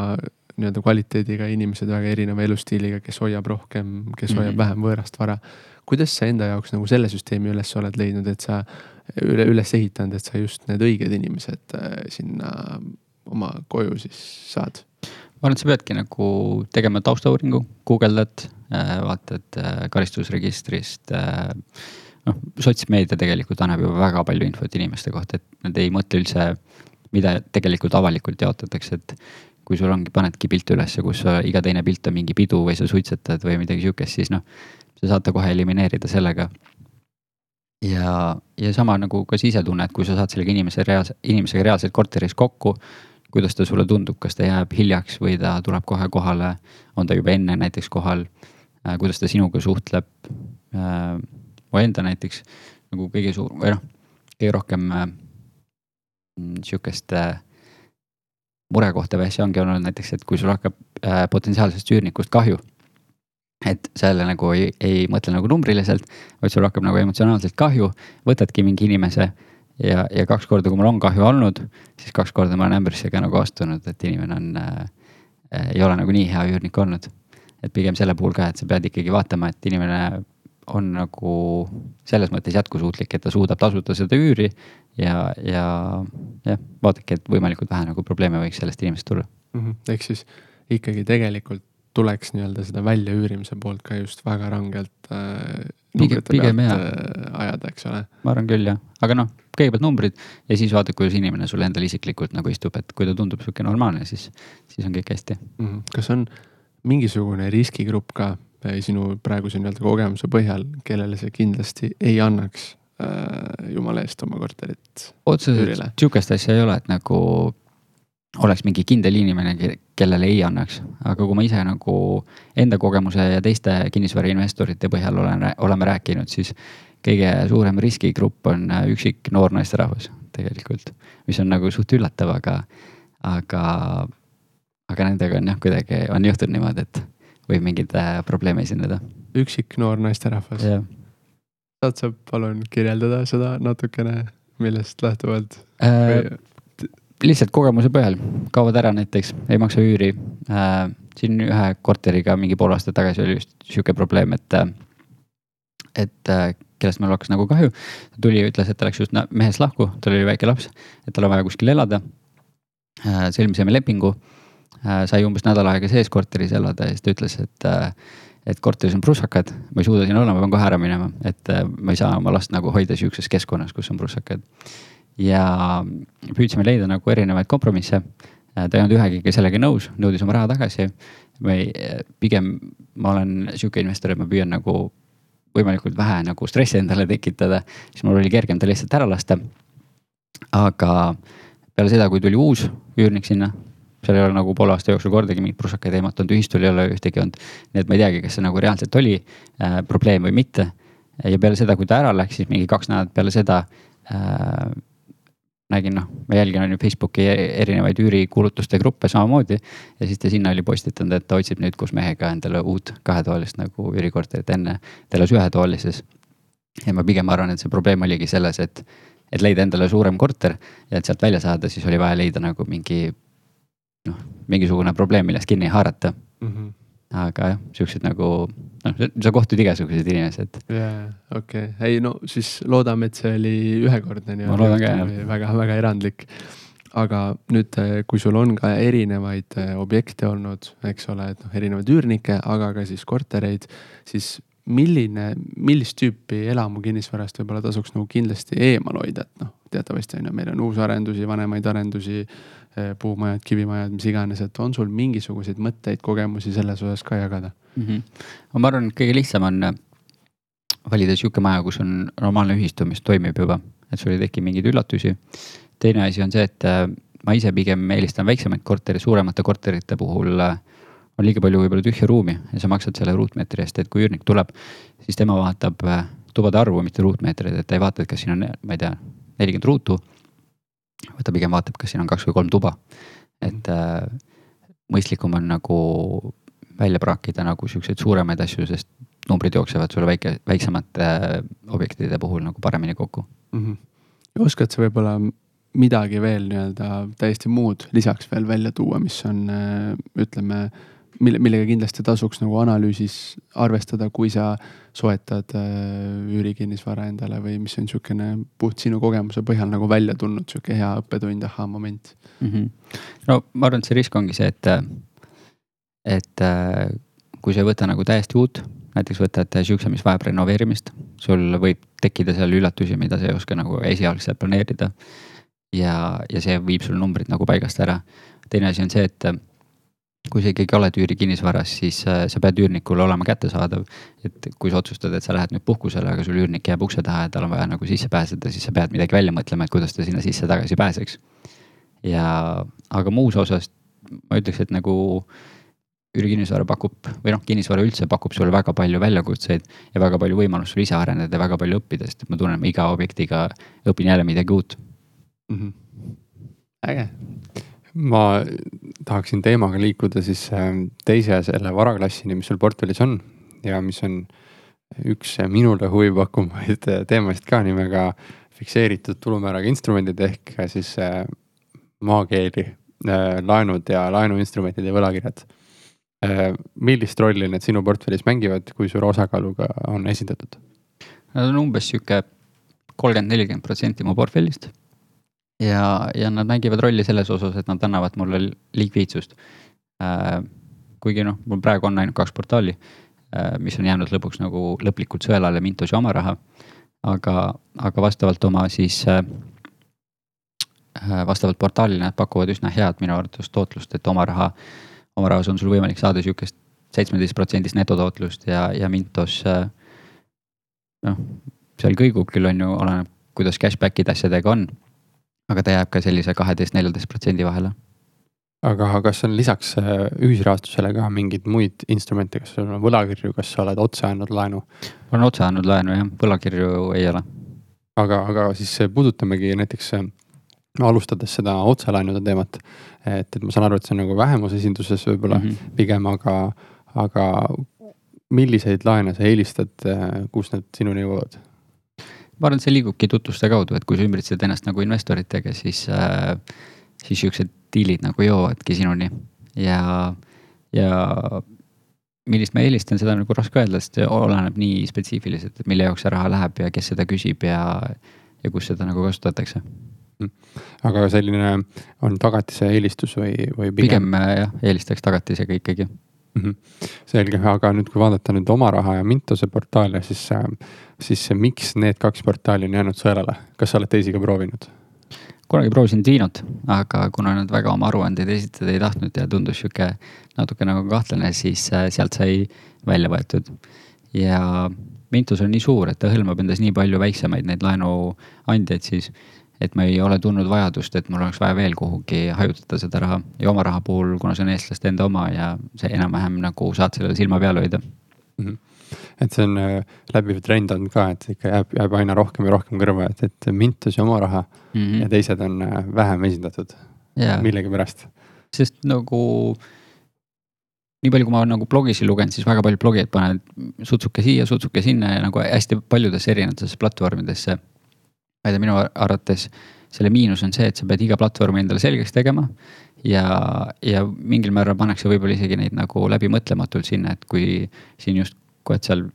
nii-öelda kvaliteediga inimesed, väga erineva elustiiliga, kes hoiab rohkem, kes hoiab mm -hmm. vähem võõrast vara. kuidas sa enda jaoks nagu selle süsteemi üles oled leidnud, et sa üle, üles ehitanud, et sa just need õiged inimesed äh, sinna oma koju siis saad? ma arvan, et sa peadki nagu tegema taustauuringu, guugeldad, äh, vaatad äh, karistusregistrist. noh, sotsmeedia tegelikult annab ju väga palju infot inimeste kohta, et nad ei mõtle üldse, mida tegelikult avalikult jaotatakse, et kui sul ongi, panedki pilte ülesse, kus iga teine pilt on mingi pidu või sa suitsetad või midagi sihukest, siis noh, sa saad ta kohe elimineerida sellega ja, ja sama nagu ka sisetunne, et kui sa saad sellega inimese reaalse, inimesega reaalselt korteris kokku. kuidas ta sulle tundub, kas ta jääb hiljaks või ta tuleb kohe kohale, on ta juba enne näiteks kohal äh,. kuidas ta sinuga suhtleb äh,. mu enda näiteks nagu kõige suur või noh, kõige rohkem äh, sihukest äh, murekohta või asja ongi olnud näiteks, et kui sul hakkab potentsiaalsest üürnikust kahju et sa jälle nagu ei, ei mõtle nagu numbriliselt, vaid sul hakkab nagu emotsionaalselt kahju, võtadki mingi inimese ja, ja kaks korda, kui mul on kahju olnud, siis kaks korda ma olen ämbrisse ka nagu astunud, et inimene on äh,, ei ole nagu nii hea üürnik olnud. et pigem selle puhul ka, et sa pead ikkagi vaatama, et inimene on nagu selles mõttes jätkusuutlik, et ta suudab tasuda seda üüri ja, ja jah, vaadake, et võimalikult vähe nagu probleeme võiks sellest inimesest tulla mm. -hmm. ehk siis ikkagi tegelikult tuleks nii-öelda seda väljaüürimise poolt ka just väga rangelt äh, pigem, pigem jah äh, ajada, eks ole. ma arvan küll jah, aga noh, kõigepealt numbrid ja siis vaata, kuidas inimene sulle endale isiklikult nagu istub, et kui ta tundub sihuke normaalne, siis, siis on kõik hästi mm. -hmm. kas on mingisugune riskigrupp ka äh, sinu praeguse nii-öelda kogemuse põhjal, kellele see kindlasti ei annaks äh, jumala eest oma korterit? otseselt sihukest asja ei ole, et nagu oleks mingi kindel inimene, kellele ei annaks, aga kui ma ise nagu enda kogemuse ja teiste kinnisvarainvestorite põhjal olen, oleme rääkinud, siis kõige suurem riskigrupp on üksik noor naisterahvas tegelikult, mis on nagu suht üllatav, aga, aga, aga nendega on jah, kuidagi on juhtunud niimoodi, et võib mingeid äh, probleeme esineda. üksik noor naisterahvas? saad sa palun kirjeldada seda natukene, millest lähtuvalt äh,? Lihtsalt kogemuse põhjal, kaovad ära näiteks, ei maksa üüri äh,. siin ühe korteriga mingi pool aastat tagasi oli just sihuke probleem, et, et äh, kellest mul hakkas nagu kahju. ta tuli ja ütles, et ta läks just mehest lahku, tal oli väike laps, et tal on vaja kuskil elada äh,. sõlmisime lepingu äh,, sai umbes nädal aega sees korteris elada ja siis ta ütles, et äh, et korteris on prussakad, ma ei suuda siin olla, ma pean kohe ära minema, et äh, ma ei saa oma last nagu hoida sihukeses keskkonnas, kus on prussakad. Ja püüdsime leida nagu erinevaid kompromisse. Äh, ta ei olnud ühegagi sellega nõus, nõudis oma raha tagasi. või pigem ma olen sihuke investor, et ma püüan nagu võimalikult vähe nagu stressi endale tekitada, siis mul oli kergem ta lihtsalt ära lasta. aga peale seda, kui tuli uus üürnik sinna, seal ei ole nagu poole aasta jooksul kordagi mingit prussakaid eematunud, ühistul ei ole ühtegi olnud. nii et ma ei teagi, kas see nagu reaalselt oli äh, probleem või mitte. ja peale seda, kui ta ära läks, siis mingi kaks nädalat peale seda äh, nägin, noh, ma jälgin on ju Facebooki e-, erinevaid üürikuulutuste gruppe samamoodi. ja siis ta sinna oli postitanud, et ta otsib nüüd koos mehega endale uut kahetoalist nagu üürikorterit, enne ta elas ühetoalises. ja ma pigem arvan, et see probleem oligi selles, et, et leida endale suurem korter ja et sealt välja saada, siis oli vaja leida nagu mingi noh, mingisugune probleem, millest kinni haarata mm. -hmm aga jah, siuksed nagu noh, sa kohtud igasuguseid inimesi, et. jaa, okei okay., ei no siis loodame, et see oli ühekordne nii-öelda. väga-väga erandlik. aga nüüd, eh, kui sul on ka erinevaid eh, objekte olnud, eks ole, et noh, erinevaid üürnikke, aga ka siis kortereid, siis milline, millist tüüpi elamu kinnisvarast võib-olla tasuks nagu kindlasti eemal hoida, et noh, teatavasti on ju, meil on uusarendusi, vanemaid arendusi Eh, puumajad, kivimajad, mis iganes, et on sul mingisuguseid mõtteid, kogemusi selles osas ka jagada mm? -hmm. ma arvan, et kõige lihtsam on äh, valida sihuke maja, kus on normaalne ühistu, mis toimib juba, et sul ei teki mingeid üllatusi. teine asi on see, et äh, ma ise pigem eelistan väiksemaid kortereid, suuremate korterite puhul äh, on liiga palju võib-olla tühja ruumi ja sa maksad selle ruutmeetri eest, et kui üürnik tuleb, siis tema vaatab tubade arvu, mitte ruutmeetreid, et ta ei vaata, et kas siin on, ma ei tea, nelikümmend ruutu või ta pigem vaatab, kas siin on kaks või kolm tuba. et äh, mõistlikum on nagu välja praakida nagu siukseid suuremaid asju, sest numbrid jooksevad sulle väike, väiksemate äh, objektide puhul nagu paremini kokku mm. -hmm. oskad sa võib-olla midagi veel nii-öelda täiesti muud lisaks veel välja tuua, mis on äh, ütleme mille, millega kindlasti tasuks nagu analüüsis arvestada, kui sa soetad äh, üürikinnisvara endale või mis on niisugune puht sinu kogemuse põhjal nagu välja tulnud sihuke hea õppetund, ahhaa-moment mm. -hmm. no ma arvan, et see risk ongi see, et, et äh, kui sa ei võta nagu täiesti uut, näiteks võtad sihukese, mis vajab renoveerimist, sul võib tekkida seal üllatusi, mida sa ei oska nagu esialgselt planeerida. ja, ja see viib sul numbrid nagu paigast ära. teine asi on see, et kui sa ikkagi oled üürikinnisvaras, siis äh, sa pead üürnikule olema kättesaadav. et kui sa otsustad, et sa lähed nüüd puhkusele, aga sul üürnik jääb ukse taha ja tal on vaja nagu sisse pääseda, siis sa pead midagi välja mõtlema, et kuidas ta sinna sisse tagasi pääseks. ja, aga muus osas ma ütleks, et nagu üürikinnisvara pakub või noh, kinnisvara üldse pakub sulle väga palju väljakutseid ja väga palju võimalust sul ise areneda ja väga palju õppida, sest ma tunnen, iga objektiga õpin jälle midagi uut mm. -hmm. äge ma tahaksin teemaga liikuda siis ähm, teise selle varaklassini, mis sul portfellis on ja mis on üks minule huvi pakkuvaid teemasid ka nimega fikseeritud tulumääraga instrumendid ehk siis äh, maakeeli äh, laenud ja laenuinstrumendid ja võlakirjad. Millist rolli need sinu portfellis mängivad, kui suure osakaaluga on esindatud? Nad on umbes sihuke kolmkümmend, nelikümmend protsenti mu portfellist ja, ja nad mängivad rolli selles osas, et nad annavad mulle likviidsust äh,. kuigi noh, mul praegu on ainult kaks portaali äh,, mis on jäänud lõpuks nagu lõplikult sõelale Mintos ja oma raha. aga, aga vastavalt oma siis äh, äh, vastavalt portaalile nad pakuvad üsna head minu arvates tootlust, et oma raha, oma rahas on sul võimalik saada sihukest seitsmeteist protsendist netotootlust ja, ja Mintos äh,. noh, seal kõigub küll on ju, oleneb, kuidas cashback'id asjadega on aga ta jääb ka sellise kaheteist, neljateist protsendi vahele. aga kas on lisaks äh, ühisrahastusele ka mingeid muid instrumente, kas sul on võlakirju, kas sa oled otse andnud laenu? olen otse andnud laenu jah, võlakirju ei ole. aga, aga siis puudutamegi näiteks äh, alustades seda otselaenude teemat. Et, et ma saan aru, et see on nagu vähemusesinduses võib-olla mm -hmm. pigem, aga, aga milliseid laene sa eelistad, äh, kus need sinuni jõuavad? ma arvan, et see liigubki tutvuste kaudu, et kui sa ümbritsed ennast nagu investoritega, siis äh, siis siuksed diilid nagu jõuavadki sinuni ja, ja millist ma eelistan, seda on nagu raske öelda, sest see oleneb nii spetsiifiliselt, et mille jaoks see raha läheb ja kes seda küsib ja, ja kus seda nagu kasutatakse. Aga selline on tagatise eelistus või, või pigem? pigem äh, jah, eelistaks tagatisega ikkagi mm. -hmm. selge, aga nüüd, kui vaadata nüüd Oma Raha ja Mintose portaale, siis, äh, siis miks need kaks portaali on jäänud sõelale, kas sa oled teisi ka proovinud? kunagi proovisin Dvinot, aga kuna nad väga oma aruandeid esitada ei tahtnud ja tundus sihuke natuke nagu kahtlane, siis äh, sealt sai välja võetud. ja Mintus on nii suur, et ta hõlmab endas nii palju väiksemaid neid laenuandjaid siis, et ma ei ole tundnud vajadust, et mul oleks vaja veel kuhugi hajutada seda raha ja oma raha puhul, kuna see on eestlaste enda oma ja see enam-vähem nagu saad sellele silma peal hoida mm. -hmm et see on äh, läbiv trend on ka, et ikka jääb, jääb aina rohkem ja rohkem kõrva, et, et Mintus ja oma raha mm -hmm. ja teised on äh, vähem esindatud yeah.. millegipärast. sest nagu nii palju, kui ma nagu blogisi lugenud, siis väga paljud blogijad panevad sutsuke siia, sutsuke sinna ja nagu hästi paljudesse erinevatesse platvormidesse. Ma ei tea, minu arvates selle miinus on see, et sa pead iga platvormi endale selgeks tegema. ja, ja mingil määral pannakse võib-olla isegi neid nagu läbimõtlematult sinna, et kui siin just Koetsal,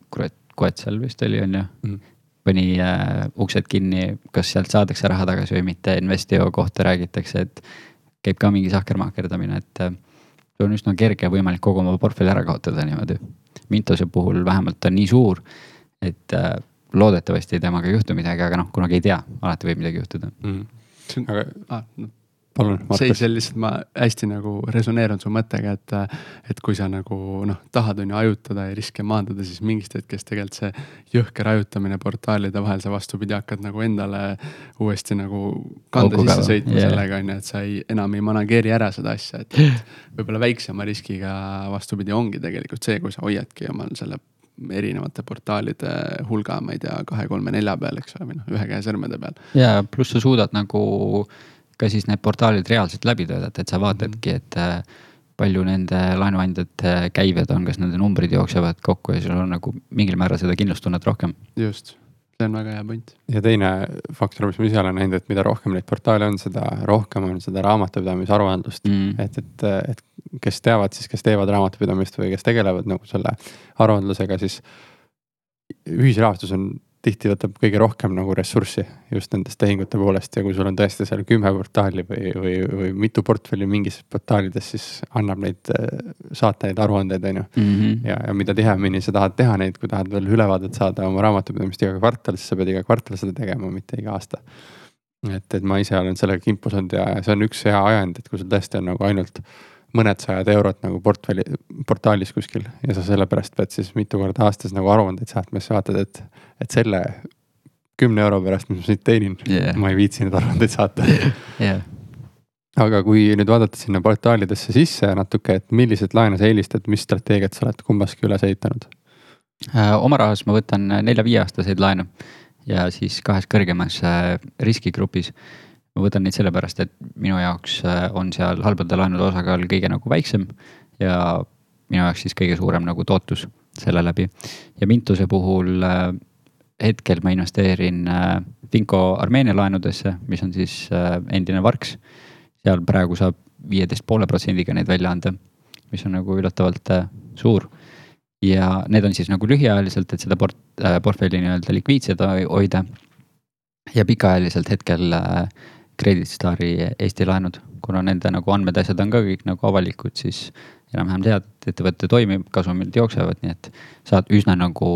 Koetsal vist oli, on ju mm. -hmm. pani äh, uksed kinni, kas sealt saadakse raha tagasi või mitte, Investio kohta räägitakse, et käib ka mingi sahkermahkerdamine, et äh, on üsna kerge võimalik kogu oma portfelli ära kaotada niimoodi. Mintose puhul vähemalt on nii suur, et äh, loodetavasti temaga ei juhtu midagi, aga noh, kunagi ei tea, alati võib midagi juhtuda mm. aga ah, no palun. see, lihtsalt ma hästi nagu resoneerun su mõttega, et, et kui sa nagu noh, tahad on ju hajutada ja riske maandada, siis mingist hetkest tegelikult see jõhker hajutamine portaalide vahel, sa vastupidi hakkad nagu endale uuesti nagu kanda Auku sisse sõitma yeah. sellega on ju, et sa ei, enam ei manageeri ära seda asja, et, et võib-olla väiksema riskiga vastupidi ongi tegelikult see, kui sa hoiadki omal selle erinevate portaalide hulga, ma ei tea, kahe-kolme-nelja peal, eks ole, või noh, ühe käe sõrmede peal. ja pluss sa suudad nagu ka siis need portaalid reaalselt läbi töötada, et sa vaatadki, et äh, palju nende laenuandjate käived on, kas nende numbrid jooksevad kokku ja sul on nagu mingil määral seda kindlustunnet rohkem. just, see on väga hea point. ja teine faktor, mis ma ise olen näinud, et mida rohkem neid portaale on, seda rohkem on seda raamatupidamise aruandlust mm.. et, et, et kes teavad siis, kes teevad raamatupidamist või kes tegelevad nagu selle aruandlusega, siis ühisrahastus on tihti võtab kõige rohkem nagu ressurssi just nendest tehingute poolest ja kui sul on tõesti seal kümme portaali või, või, või mitu portfelli mingis portaalides, siis annab neid äh, saata neid aruandeid, on ju. Mhm. ja, ja mida tihemini sa tahad teha neid, kui tahad veel ülevaadet saada oma raamatupidamist iga kvartal, siis sa pead iga kvartal seda tegema, mitte iga aasta. et, et ma ise olen sellega kimpus olnud ja see on üks hea ajend, et kui sul tõesti on nagu ainult mõned sajad eurot nagu portfelli, portaalis kuskil ja sa sellepärast pead siis mitu korda aastas nagu aruandeid saatma, siis vaatad, et, et selle kümne euro pärast, mis ma siit teenin yeah., ma ei viitsi neid aruandeid saata yeah. aga kui nüüd vaadata sinna portaalidesse sisse natuke, et milliseid laene sa eelistad, mis strateegiat sa oled kummaski üles ehitanud äh,? oma rahas ma võtan nelja-viieaastaseid laene ja siis kahes kõrgemas äh, riskigrupis ma võtan neid sellepärast, et minu jaoks äh, on seal halbade laenude osakaal kõige nagu väiksem ja minu jaoks siis kõige suurem nagu tootlus selle läbi. ja Mintuse puhul äh, hetkel ma investeerin äh, Finco Armeenia laenudesse, mis on siis endine Varks. seal praegu saab viieteist poole protsendiga neid välja anda, mis on nagu üllatavalt suur. ja need on siis nagu lühiajaliselt, et seda port-, portfelli nii-öelda likviidsed hoida. ja pikaajaliselt hetkel äh, Credit Stari Eesti laenud, kuna nende nagu andmed, asjad on ka kõik nagu avalikud, siis enam-vähem tead, et ettevõte toimib, kasumid jooksevad, nii et saad üsna nagu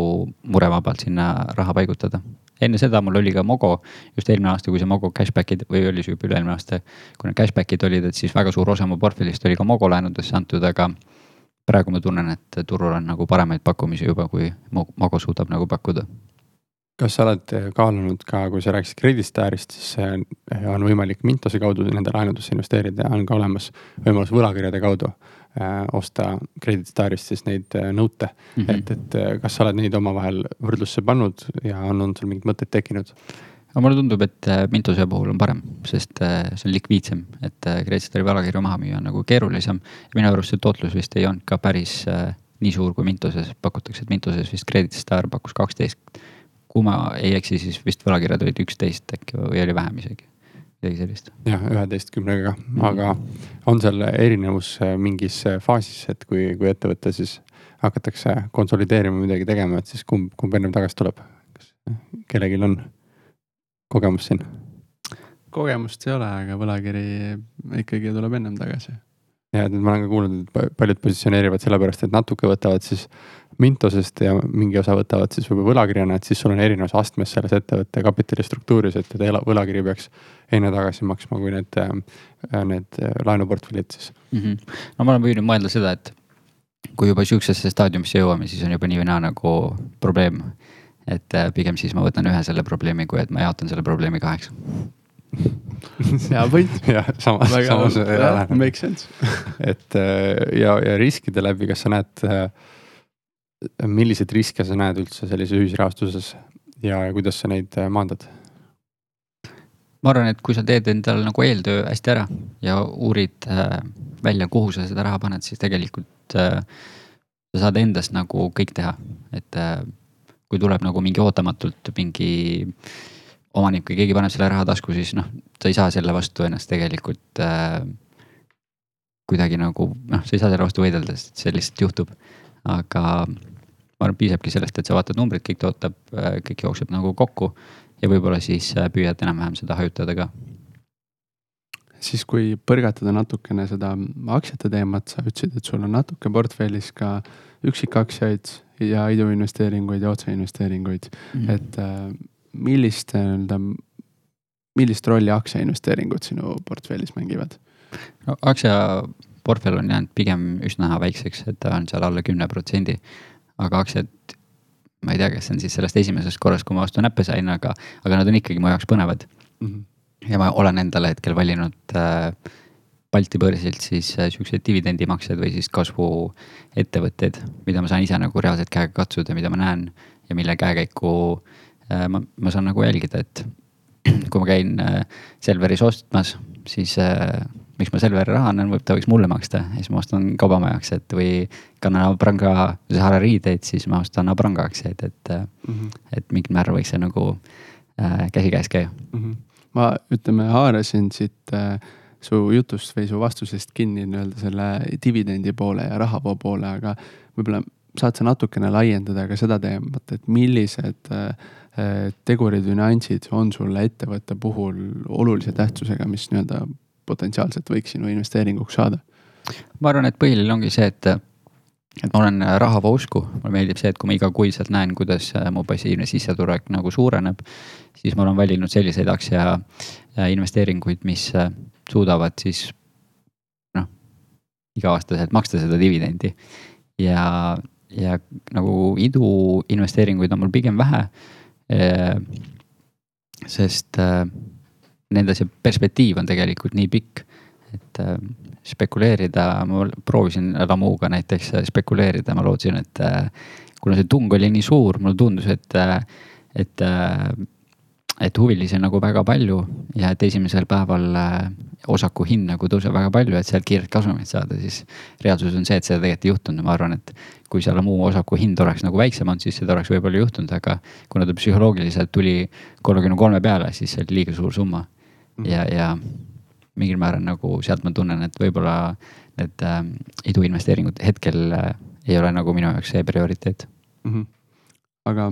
murevabalt sinna raha paigutada. enne seda mul oli ka Mogo, just eelmine aasta, kui see Mogo cashback'id või oli see juba üle-eelmine aasta, kui need cashback'id olid, et siis väga suur osa mu portfellist oli ka Mogo laenudesse antud, aga praegu ma tunnen, et turul on nagu paremaid pakkumisi juba, kui Mogo suudab nagu pakkuda kas sa oled kaalunud ka, kui sa rääkisid Credit Starist, siis on võimalik Mintose kaudu nende laenudesse investeerida ja on ka olemas võimalus võlakirjade kaudu äh, osta Credit Starist siis neid äh, nõute mm. -hmm. et, et äh, kas sa oled neid omavahel võrdlusse pannud ja on, on sul mingid mõtted tekkinud? aga mulle tundub, et Mintose puhul on parem, sest see on likviidsem, et Credit Stari võlakirju maha müüa on nagu keerulisem. minu arust see tootlus vist ei olnud ka päris nii suur, kui Mintoses pakutakse, et Mintoses vist Credit Star pakkus kaksteist kui ma ei eksi, siis vist võlakirjad olid üksteist äkki või oli vähem isegi. midagi sellist. jah, üheteistkümnega, aga on seal erinevus äh, mingis äh, faasis, et kui, kui ettevõte siis hakatakse konsolideerima, midagi tegema, et siis kumb, kumb ennem tagasi tuleb? kas kellelgi on kogemus siin? kogemust ei ole, aga võlakiri ikkagi tuleb ennem tagasi. Ja et ma olen ka kuulnud, et paljud positsioneerivad sellepärast, et natuke võtavad siis Mintosest ja mingi osa võtavad siis võib-olla võlakirjana, et siis sul on erinevus astmes selles ettevõtte kapitali struktuuris, et teda võlakiri peaks enne tagasi maksma kui need, need laenuportfellid siis mm. -hmm. no ma olen püüdnud mõelda seda, et kui juba sihukesesse staadiumisse jõuame, siis on juba nii või naa nagu probleem. et äh, pigem siis ma võtan ühe selle probleemi, kui et ma jaotan selle probleemi kaheks hea point. (laughs) jah, samas, samas. Make sense (laughs) et äh, ja, ja riskide läbi, kas sa näed äh, milliseid riske sa näed üldse sellises ühisrahastuses ja, ja kuidas sa neid äh, maandad? ma arvan, et kui sa teed endale nagu eeltöö hästi ära ja uurid äh, välja, kuhu sa seda raha paned, siis tegelikult äh, sa saad endast nagu kõik teha, et äh, kui tuleb nagu mingi ootamatult mingi omanik või keegi paneb selle raha tasku, siis noh, sa ei saa selle vastu ennast tegelikult äh, kuidagi nagu noh, sa ei saa selle vastu võidelda, sest see lihtsalt juhtub. aga ma arvan, piisabki sellest, et sa vaatad numbrid, kõik tootab, äh, kõik jookseb nagu kokku ja võib-olla siis äh, püüad enam-vähem seda hajutada ka. siis, kui põrgatada natukene seda aktsiate teemat, sa ütlesid, et sul on natuke portfellis ka üksikaktsiaid ja iduinvesteeringuid ja otseinvesteeringuid mm, et äh, millist nii-öelda, millist rolli aktsiainvesteeringud sinu portfellis mängivad? no aktsiaportfell on jäänud pigem üsna väikseks, et ta on seal alla kümne protsendi aga aktsiad, ma ei tea, kas see on siis sellest esimesest korrast, kui ma vastu näppe sain, aga, aga nad on ikkagi mu jaoks põnevad mm. -hmm. ja ma olen endale hetkel valinud äh, Balti börsilt siis äh, siukseid dividendimaksed või siis kasvuettevõtteid, mida ma saan ise nagu reaalselt käega katsuda, mida ma näen ja mille käekäiku äh, ma, ma saan nagu jälgida, et (clears throat) kui ma käin äh, Selveris ostmas, siis äh, miks ma Selveri raha annan, võib, ta võiks mulle maksta ja siis ma ostan kaubamaja aktsiaid või kannan Abranga Zahara riideid, siis ma ostan Abranga aktsiaid, et mm, -hmm. et mingil määral võiks see nagu äh, käsikäes käia mm. -hmm. ma ütleme, haarasin siit äh, su jutust või su vastusest kinni nii-öelda selle dividendi poole ja rahavoo poole, aga võib-olla saad sa natukene laiendada ka seda teemat, et millised äh, tegurid või nüansid on sulle ettevõtte puhul olulise tähtsusega, mis nii-öelda potentsiaalselt võiks sinu investeeringuks saada? ma arvan, et põhiline ongi see, et, et ma olen rahavoo usku, mulle meeldib see, et kui ma igakuiselt näen, kuidas mu passiivne sissetulek nagu suureneb, siis ma olen valinud selliseid aktsia investeeringuid, mis suudavad siis noh, iga-aastaselt maksta seda dividendi. ja, ja nagu iduinvesteeringuid on mul pigem vähe. Sest nende see perspektiiv on tegelikult nii pikk, et spekuleerida, ma proovisin Lamuga näiteks spekuleerida, ma lootsin, et kuna see tung oli nii suur, mulle tundus, et, et et huvilisi on nagu väga palju ja et esimesel päeval osaku hind nagu tõuseb väga palju, et sealt kiirelt kasumit saada, siis reaalsus on see, et seda tegelikult ei juhtunud, ma arvan, et kui selle muu osaku hind oleks nagu väiksem olnud, siis seda oleks võib-olla juhtunud, aga kuna ta psühholoogiliselt tuli kolmekümne kolme peale, siis see oli liiga suur summa ja, ja mingil määral nagu sealt ma tunnen, et võib-olla need äh, iduinvesteeringud hetkel äh, ei ole nagu minu jaoks see prioriteet mm. -hmm. aga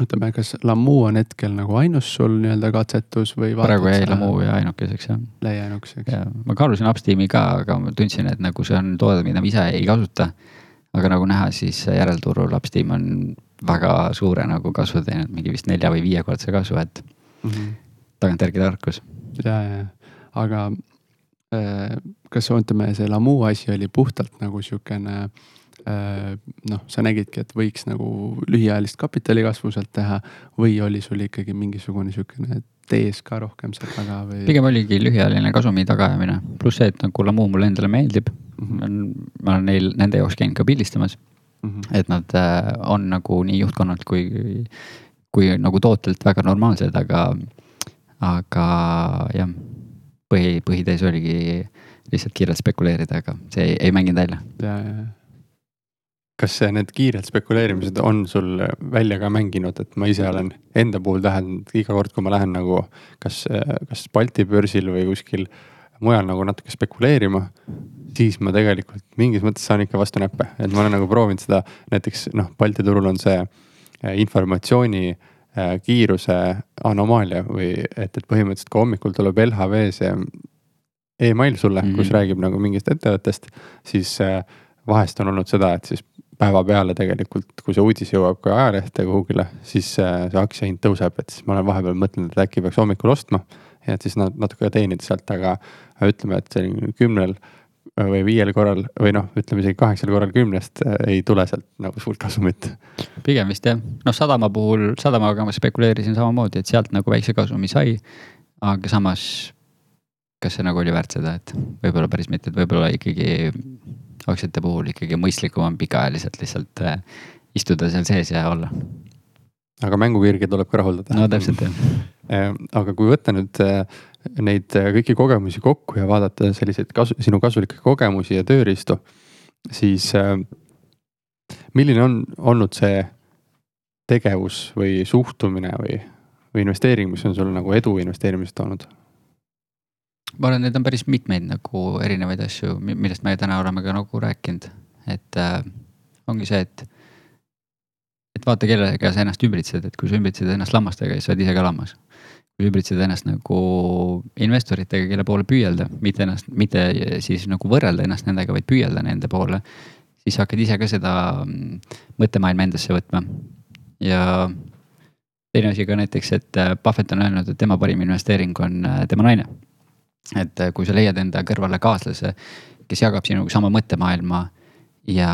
ütleme, kas Lamu on hetkel nagu ainus sul nii-öelda katsetus või? praegu jäi Lamu ja ainukeseks jah. jäi ainukeseks. ma kaalusin Upsteami ka, aga ma tundsin, et nagu see on toode, mida ma ise ei kasuta. aga nagu näha, siis järelturul Upsteam on väga suure nagu kasvu teinud, mingi vist nelja või viiekordse kasvu, et mm. -hmm tagantjärgi tarkus. ja, ja, aga äh, kas ütleme, see Lamu asi oli puhtalt nagu sihukene äh, noh, sa nägidki, et võiks nagu lühiajalist kapitali kasvu sealt teha või oli sul ikkagi mingisugune sihukene tees ka rohkem seal taga või? pigem oligi lühiajaline kasumi tagaajamine, pluss see, et nagu Lamu mulle endale meeldib mm. -hmm. ma olen neil, nende jaoks käinud ka pildistamas mm. -hmm. et nad äh, on nagu nii juhtkonnalt kui, kui nagu tootelt väga normaalsed, aga aga jah, põhi, põhitees oligi lihtsalt kiirelt spekuleerida, aga see ei, ei mänginud välja. ja, ja. Kas see- need kiired spekuleerimised on sul välja ka mänginud, et ma ise olen enda puhul täheldanud iga kord, kui ma lähen nagu kas, kas Balti börsil või kuskil mujal nagu natuke spekuleerima. siis ma tegelikult mingis mõttes saan ikka vastu näppe, et ma olen nagu proovinud seda, näiteks noh, Balti turul on see eh, informatsiooni eh, kiiruse anomaalia või et, et põhimõtteliselt kui hommikul tuleb LHV see email sulle mm, -hmm. kus räägib nagu mingist ettevõttest, siis äh, vahest on olnud seda, et siis päevapeale tegelikult, kui see uudis jõuab ka ajalehte kuhugile, siis äh, see aktsia hind tõuseb, et siis ma olen vahepeal mõtelnud, et äkki peaks hommikul ostma. ja et siis natuke teenida sealt, aga ütleme, et selline kümnel või viiel korral või noh, ütleme isegi kaheksal korral kümnest äh, ei tule sealt nagu suurt kasumit. pigem vist jah, noh sadama puhul, sadamaga ma spekuleerisin samamoodi, et sealt nagu väikse kasumi sai. aga samas kas see nagu oli väärt seda, et võib-olla päris mitte, et võib-olla ikkagi aktsiate puhul ikkagi mõistlikum on pikaajaliselt lihtsalt äh, istuda seal sees ja olla. aga mängukirge tuleb ka rahuldada. no täpselt jah (laughs) äh, aga kui võtta nüüd äh, neid kõiki kogemusi kokku ja vaadata selliseid kasu, sinu kasulikke kogemusi ja tööriistu, siis milline on olnud see tegevus või suhtumine või, või investeering, mis on sul nagu edu investeerimisest toonud? Ma arvan, neid on päris mitmeid nagu erinevaid asju, millest me täna oleme ka nagu rääkinud, et äh, ongi see, et. et vaata, kellega sa ennast ümbritsed, et kui sa ümbritsed ennast lammastega, siis sa oled ise ka lammas. kui ümbritsed ennast nagu investoritega, kelle poole püüelda, mitte ennast, mitte siis nagu võrrelda ennast nendega, vaid püüelda nende poole. siis sa hakkad ise ka seda mm, mõttemaailma endasse võtma ja teine asi ka näiteks, et äh, Buffett on öelnud, et tema parim investeering on äh, tema naine et äh, kui sa leiad enda kõrvale kaaslase, kes jagab sinuga sama mõttemaailma ja,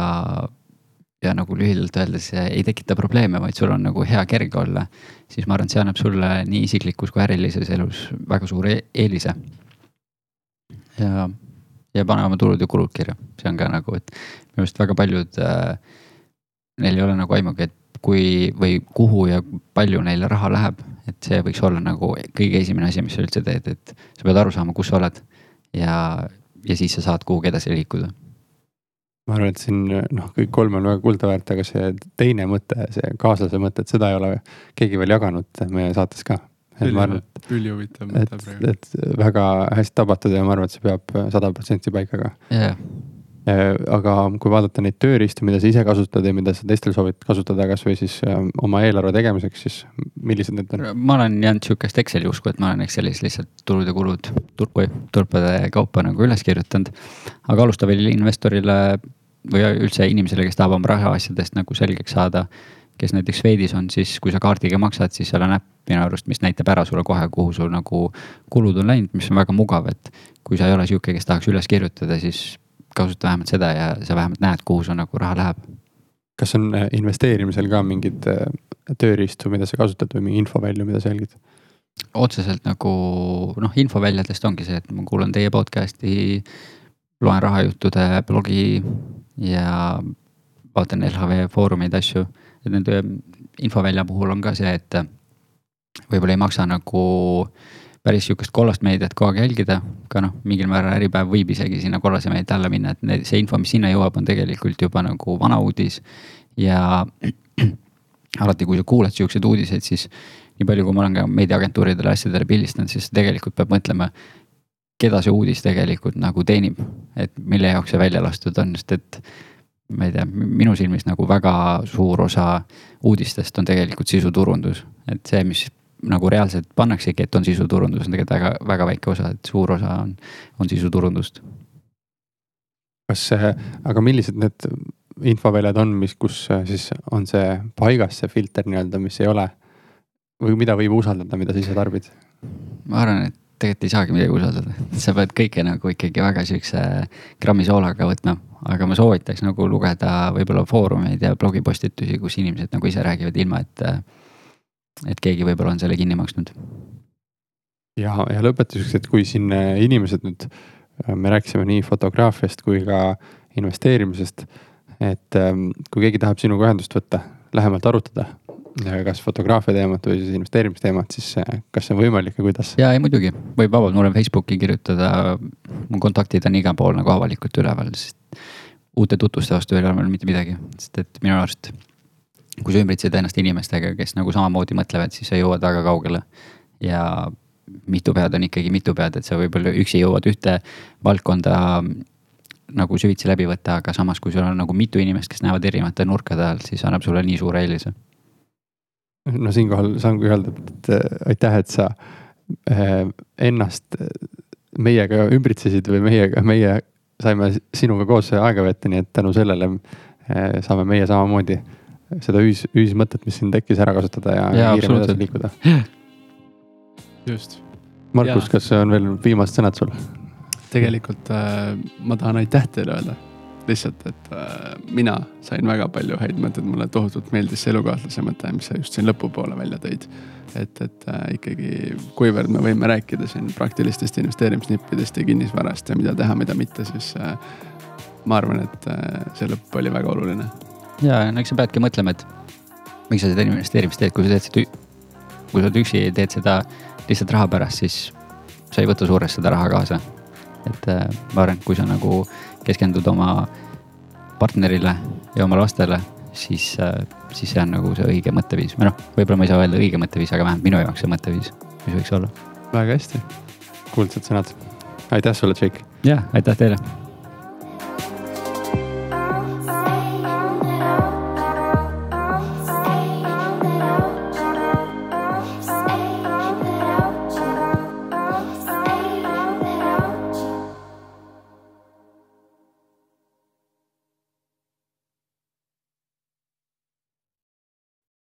ja nagu lühidalt öeldes ei tekita probleeme, vaid sul on nagu hea kerge olla. siis ma arvan, et see annab sulle nii isiklikus kui ärilises elus väga suure eelise. ja, ja pane oma tulud ja kulud kirja, see on ka nagu, et minu arust väga paljud äh,. Neil ei ole nagu aimugi, et kui või kuhu ja palju neile raha läheb, et see võiks olla nagu kõige esimene asi, mis sa üldse teed, et sa pead aru saama, kus sa oled ja, ja siis sa saad kuhugi edasi liikuda. ma arvan, et siin noh, kõik kolm on väga kuldaväärt, aga see teine mõte, see kaaslase mõte, et seda ei ole keegi veel jaganud meie saates ka. et ma arvan, et, ülihuvitav mõte praegu. et väga hästi tabatud ja ma arvan, et see peab sada protsenti paika ka. Äh, aga kui vaadata neid tööriistu, mida sa ise kasutad ja mida sa teistel soovid kasutada, kasvõi siis ähm, oma eelarve tegemiseks, siis millised need on? ma olen jäänud sihukest Exceli usku, et ma olen Excelis lihtsalt tulud ja kulud turp, turpade kaupa nagu üles kirjutanud. aga alustavale investorile või üldse inimesele, kes tahab oma rahaasjadest nagu selgeks saada, kes näiteks Swedis on, siis kui sa kaardiga maksad, siis seal on äpp minu arust, mis näitab ära sulle kohe, kuhu sul nagu kulud on läinud, mis on väga mugav, et kui sa ei ole sihuke, kes tahaks üles kirjutada, siis kasuta vähemalt seda ja sa vähemalt näed, kuhu su nagu raha läheb. kas on äh, investeerimisel ka mingid äh, tööriistu, mida sa kasutad või mingi infovälju, mida sa jälgid? otseselt nagu noh, infoväljadest ongi see, et ma kuulan teie podcast'i, loen rahajuttude blogi ja vaatan LHV foorumeid, asju. et nende infovälja puhul on ka see, et võib-olla ei maksa nagu päris sihukest kollast meediat kogu aeg jälgida. ka noh, mingil määral Äripäev võib isegi sinna kollase meedia alla minna, et need, see info, mis sinna jõuab, on tegelikult juba nagu vana uudis. ja (clears throat) alati, kui sa kuuled siukseid uudiseid, siis nii palju, kui ma olen ka meediaagentuuridele asjadele pildistanud, siis tegelikult peab mõtlema. keda see uudis tegelikult nagu teenib, et mille jaoks see välja lastud on, sest et ma ei tea, minu silmis nagu väga suur osa uudistest on tegelikult sisuturundus, et see, mis nagu reaalselt pannaksegi, et on sisuturundus, on tegelikult väga, väga väike osa, et suur osa on, on sisuturundust. kas see, aga millised need infoväljad on, mis, kus siis on see paigas, see filter nii-öelda, mis ei ole? või mida võib usaldada, mida sa ise tarbid? ma arvan, et tegelikult ei saagi midagi usaldada, sa pead kõike nagu ikkagi väga siukse grammi soolaga võtma. aga ma soovitaks nagu lugeda võib-olla foorumeid ja blogipostitusi, kus inimesed nagu ise räägivad, ilma et et keegi võib-olla on selle kinni maksnud. ja, ja lõpetuseks, et kui siin äh, inimesed nüüd, äh, me rääkisime nii fotograafiast kui ka investeerimisest. et ähm, kui keegi tahab sinuga ühendust võtta, lähemalt arutada, kas fotograafia teemat või siis investeerimisteemat, siis äh, kas see on võimalik ja kuidas? ja ei muidugi, võib vabalt mulle Facebooki kirjutada. mu kontaktid on igal pool nagu avalikult üleval, sest uute tutvuste vastu ei ole mul mitte midagi, sest et minu arust. Kui sa ümbritsed ennast inimestega, kes nagu samamoodi mõtlevad, siis sa jõuad väga kaugele. ja mitu pead on ikkagi mitu pead, et sa võib-olla üksi jõuad ühte valdkonda nagu süvitsi läbi võtta, aga samas, kui sul on nagu mitu inimest, kes näevad erinevate nurkade alt, siis annab sulle nii suure eelise. no siinkohal saangi öelda, et aitäh, et sa äh, ennast meiega ümbritsesid või meiega, meie saime sinuga koos aega veeta, nii et tänu sellele eh, saame meie samamoodi seda ühis, ühismõtet, mis siin tekkis, ära kasutada ja, ja kiiremini edasi liikuda. (laughs) just. Markus, kas on veel viimased sõnad sul? tegelikult äh, ma tahan aitäh teile öelda lihtsalt, et äh, mina sain väga palju häid mõtteid, mulle tohutult meeldis see elukaaslase mõte, mis sa just siin lõpupoole välja tõid. et, et äh, ikkagi, kuivõrd me võime rääkida siin praktilistest investeerimisnippidest ja kinnisvarast ja mida teha, mida mitte, siis äh, ma arvan, et äh, see lõpp oli väga oluline. Ja, no eks sa peadki mõtlema, et miks sa seda investeerimist teed, kui sa teed seda, kui sa üksi ja teed seda lihtsalt raha pärast, siis sa ei võta suurest seda raha kaasa. et äh, ma arvan, et kui sa nagu keskendud oma partnerile ja oma lastele, siis, äh, siis see on nagu see õige mõtteviis või noh, võib-olla ma ei saa öelda õige mõtteviis, aga vähemalt minu jaoks see mõtteviis, mis võiks olla. väga hästi. kuldsed sõnad. aitäh sulle, Jake. ja aitäh teile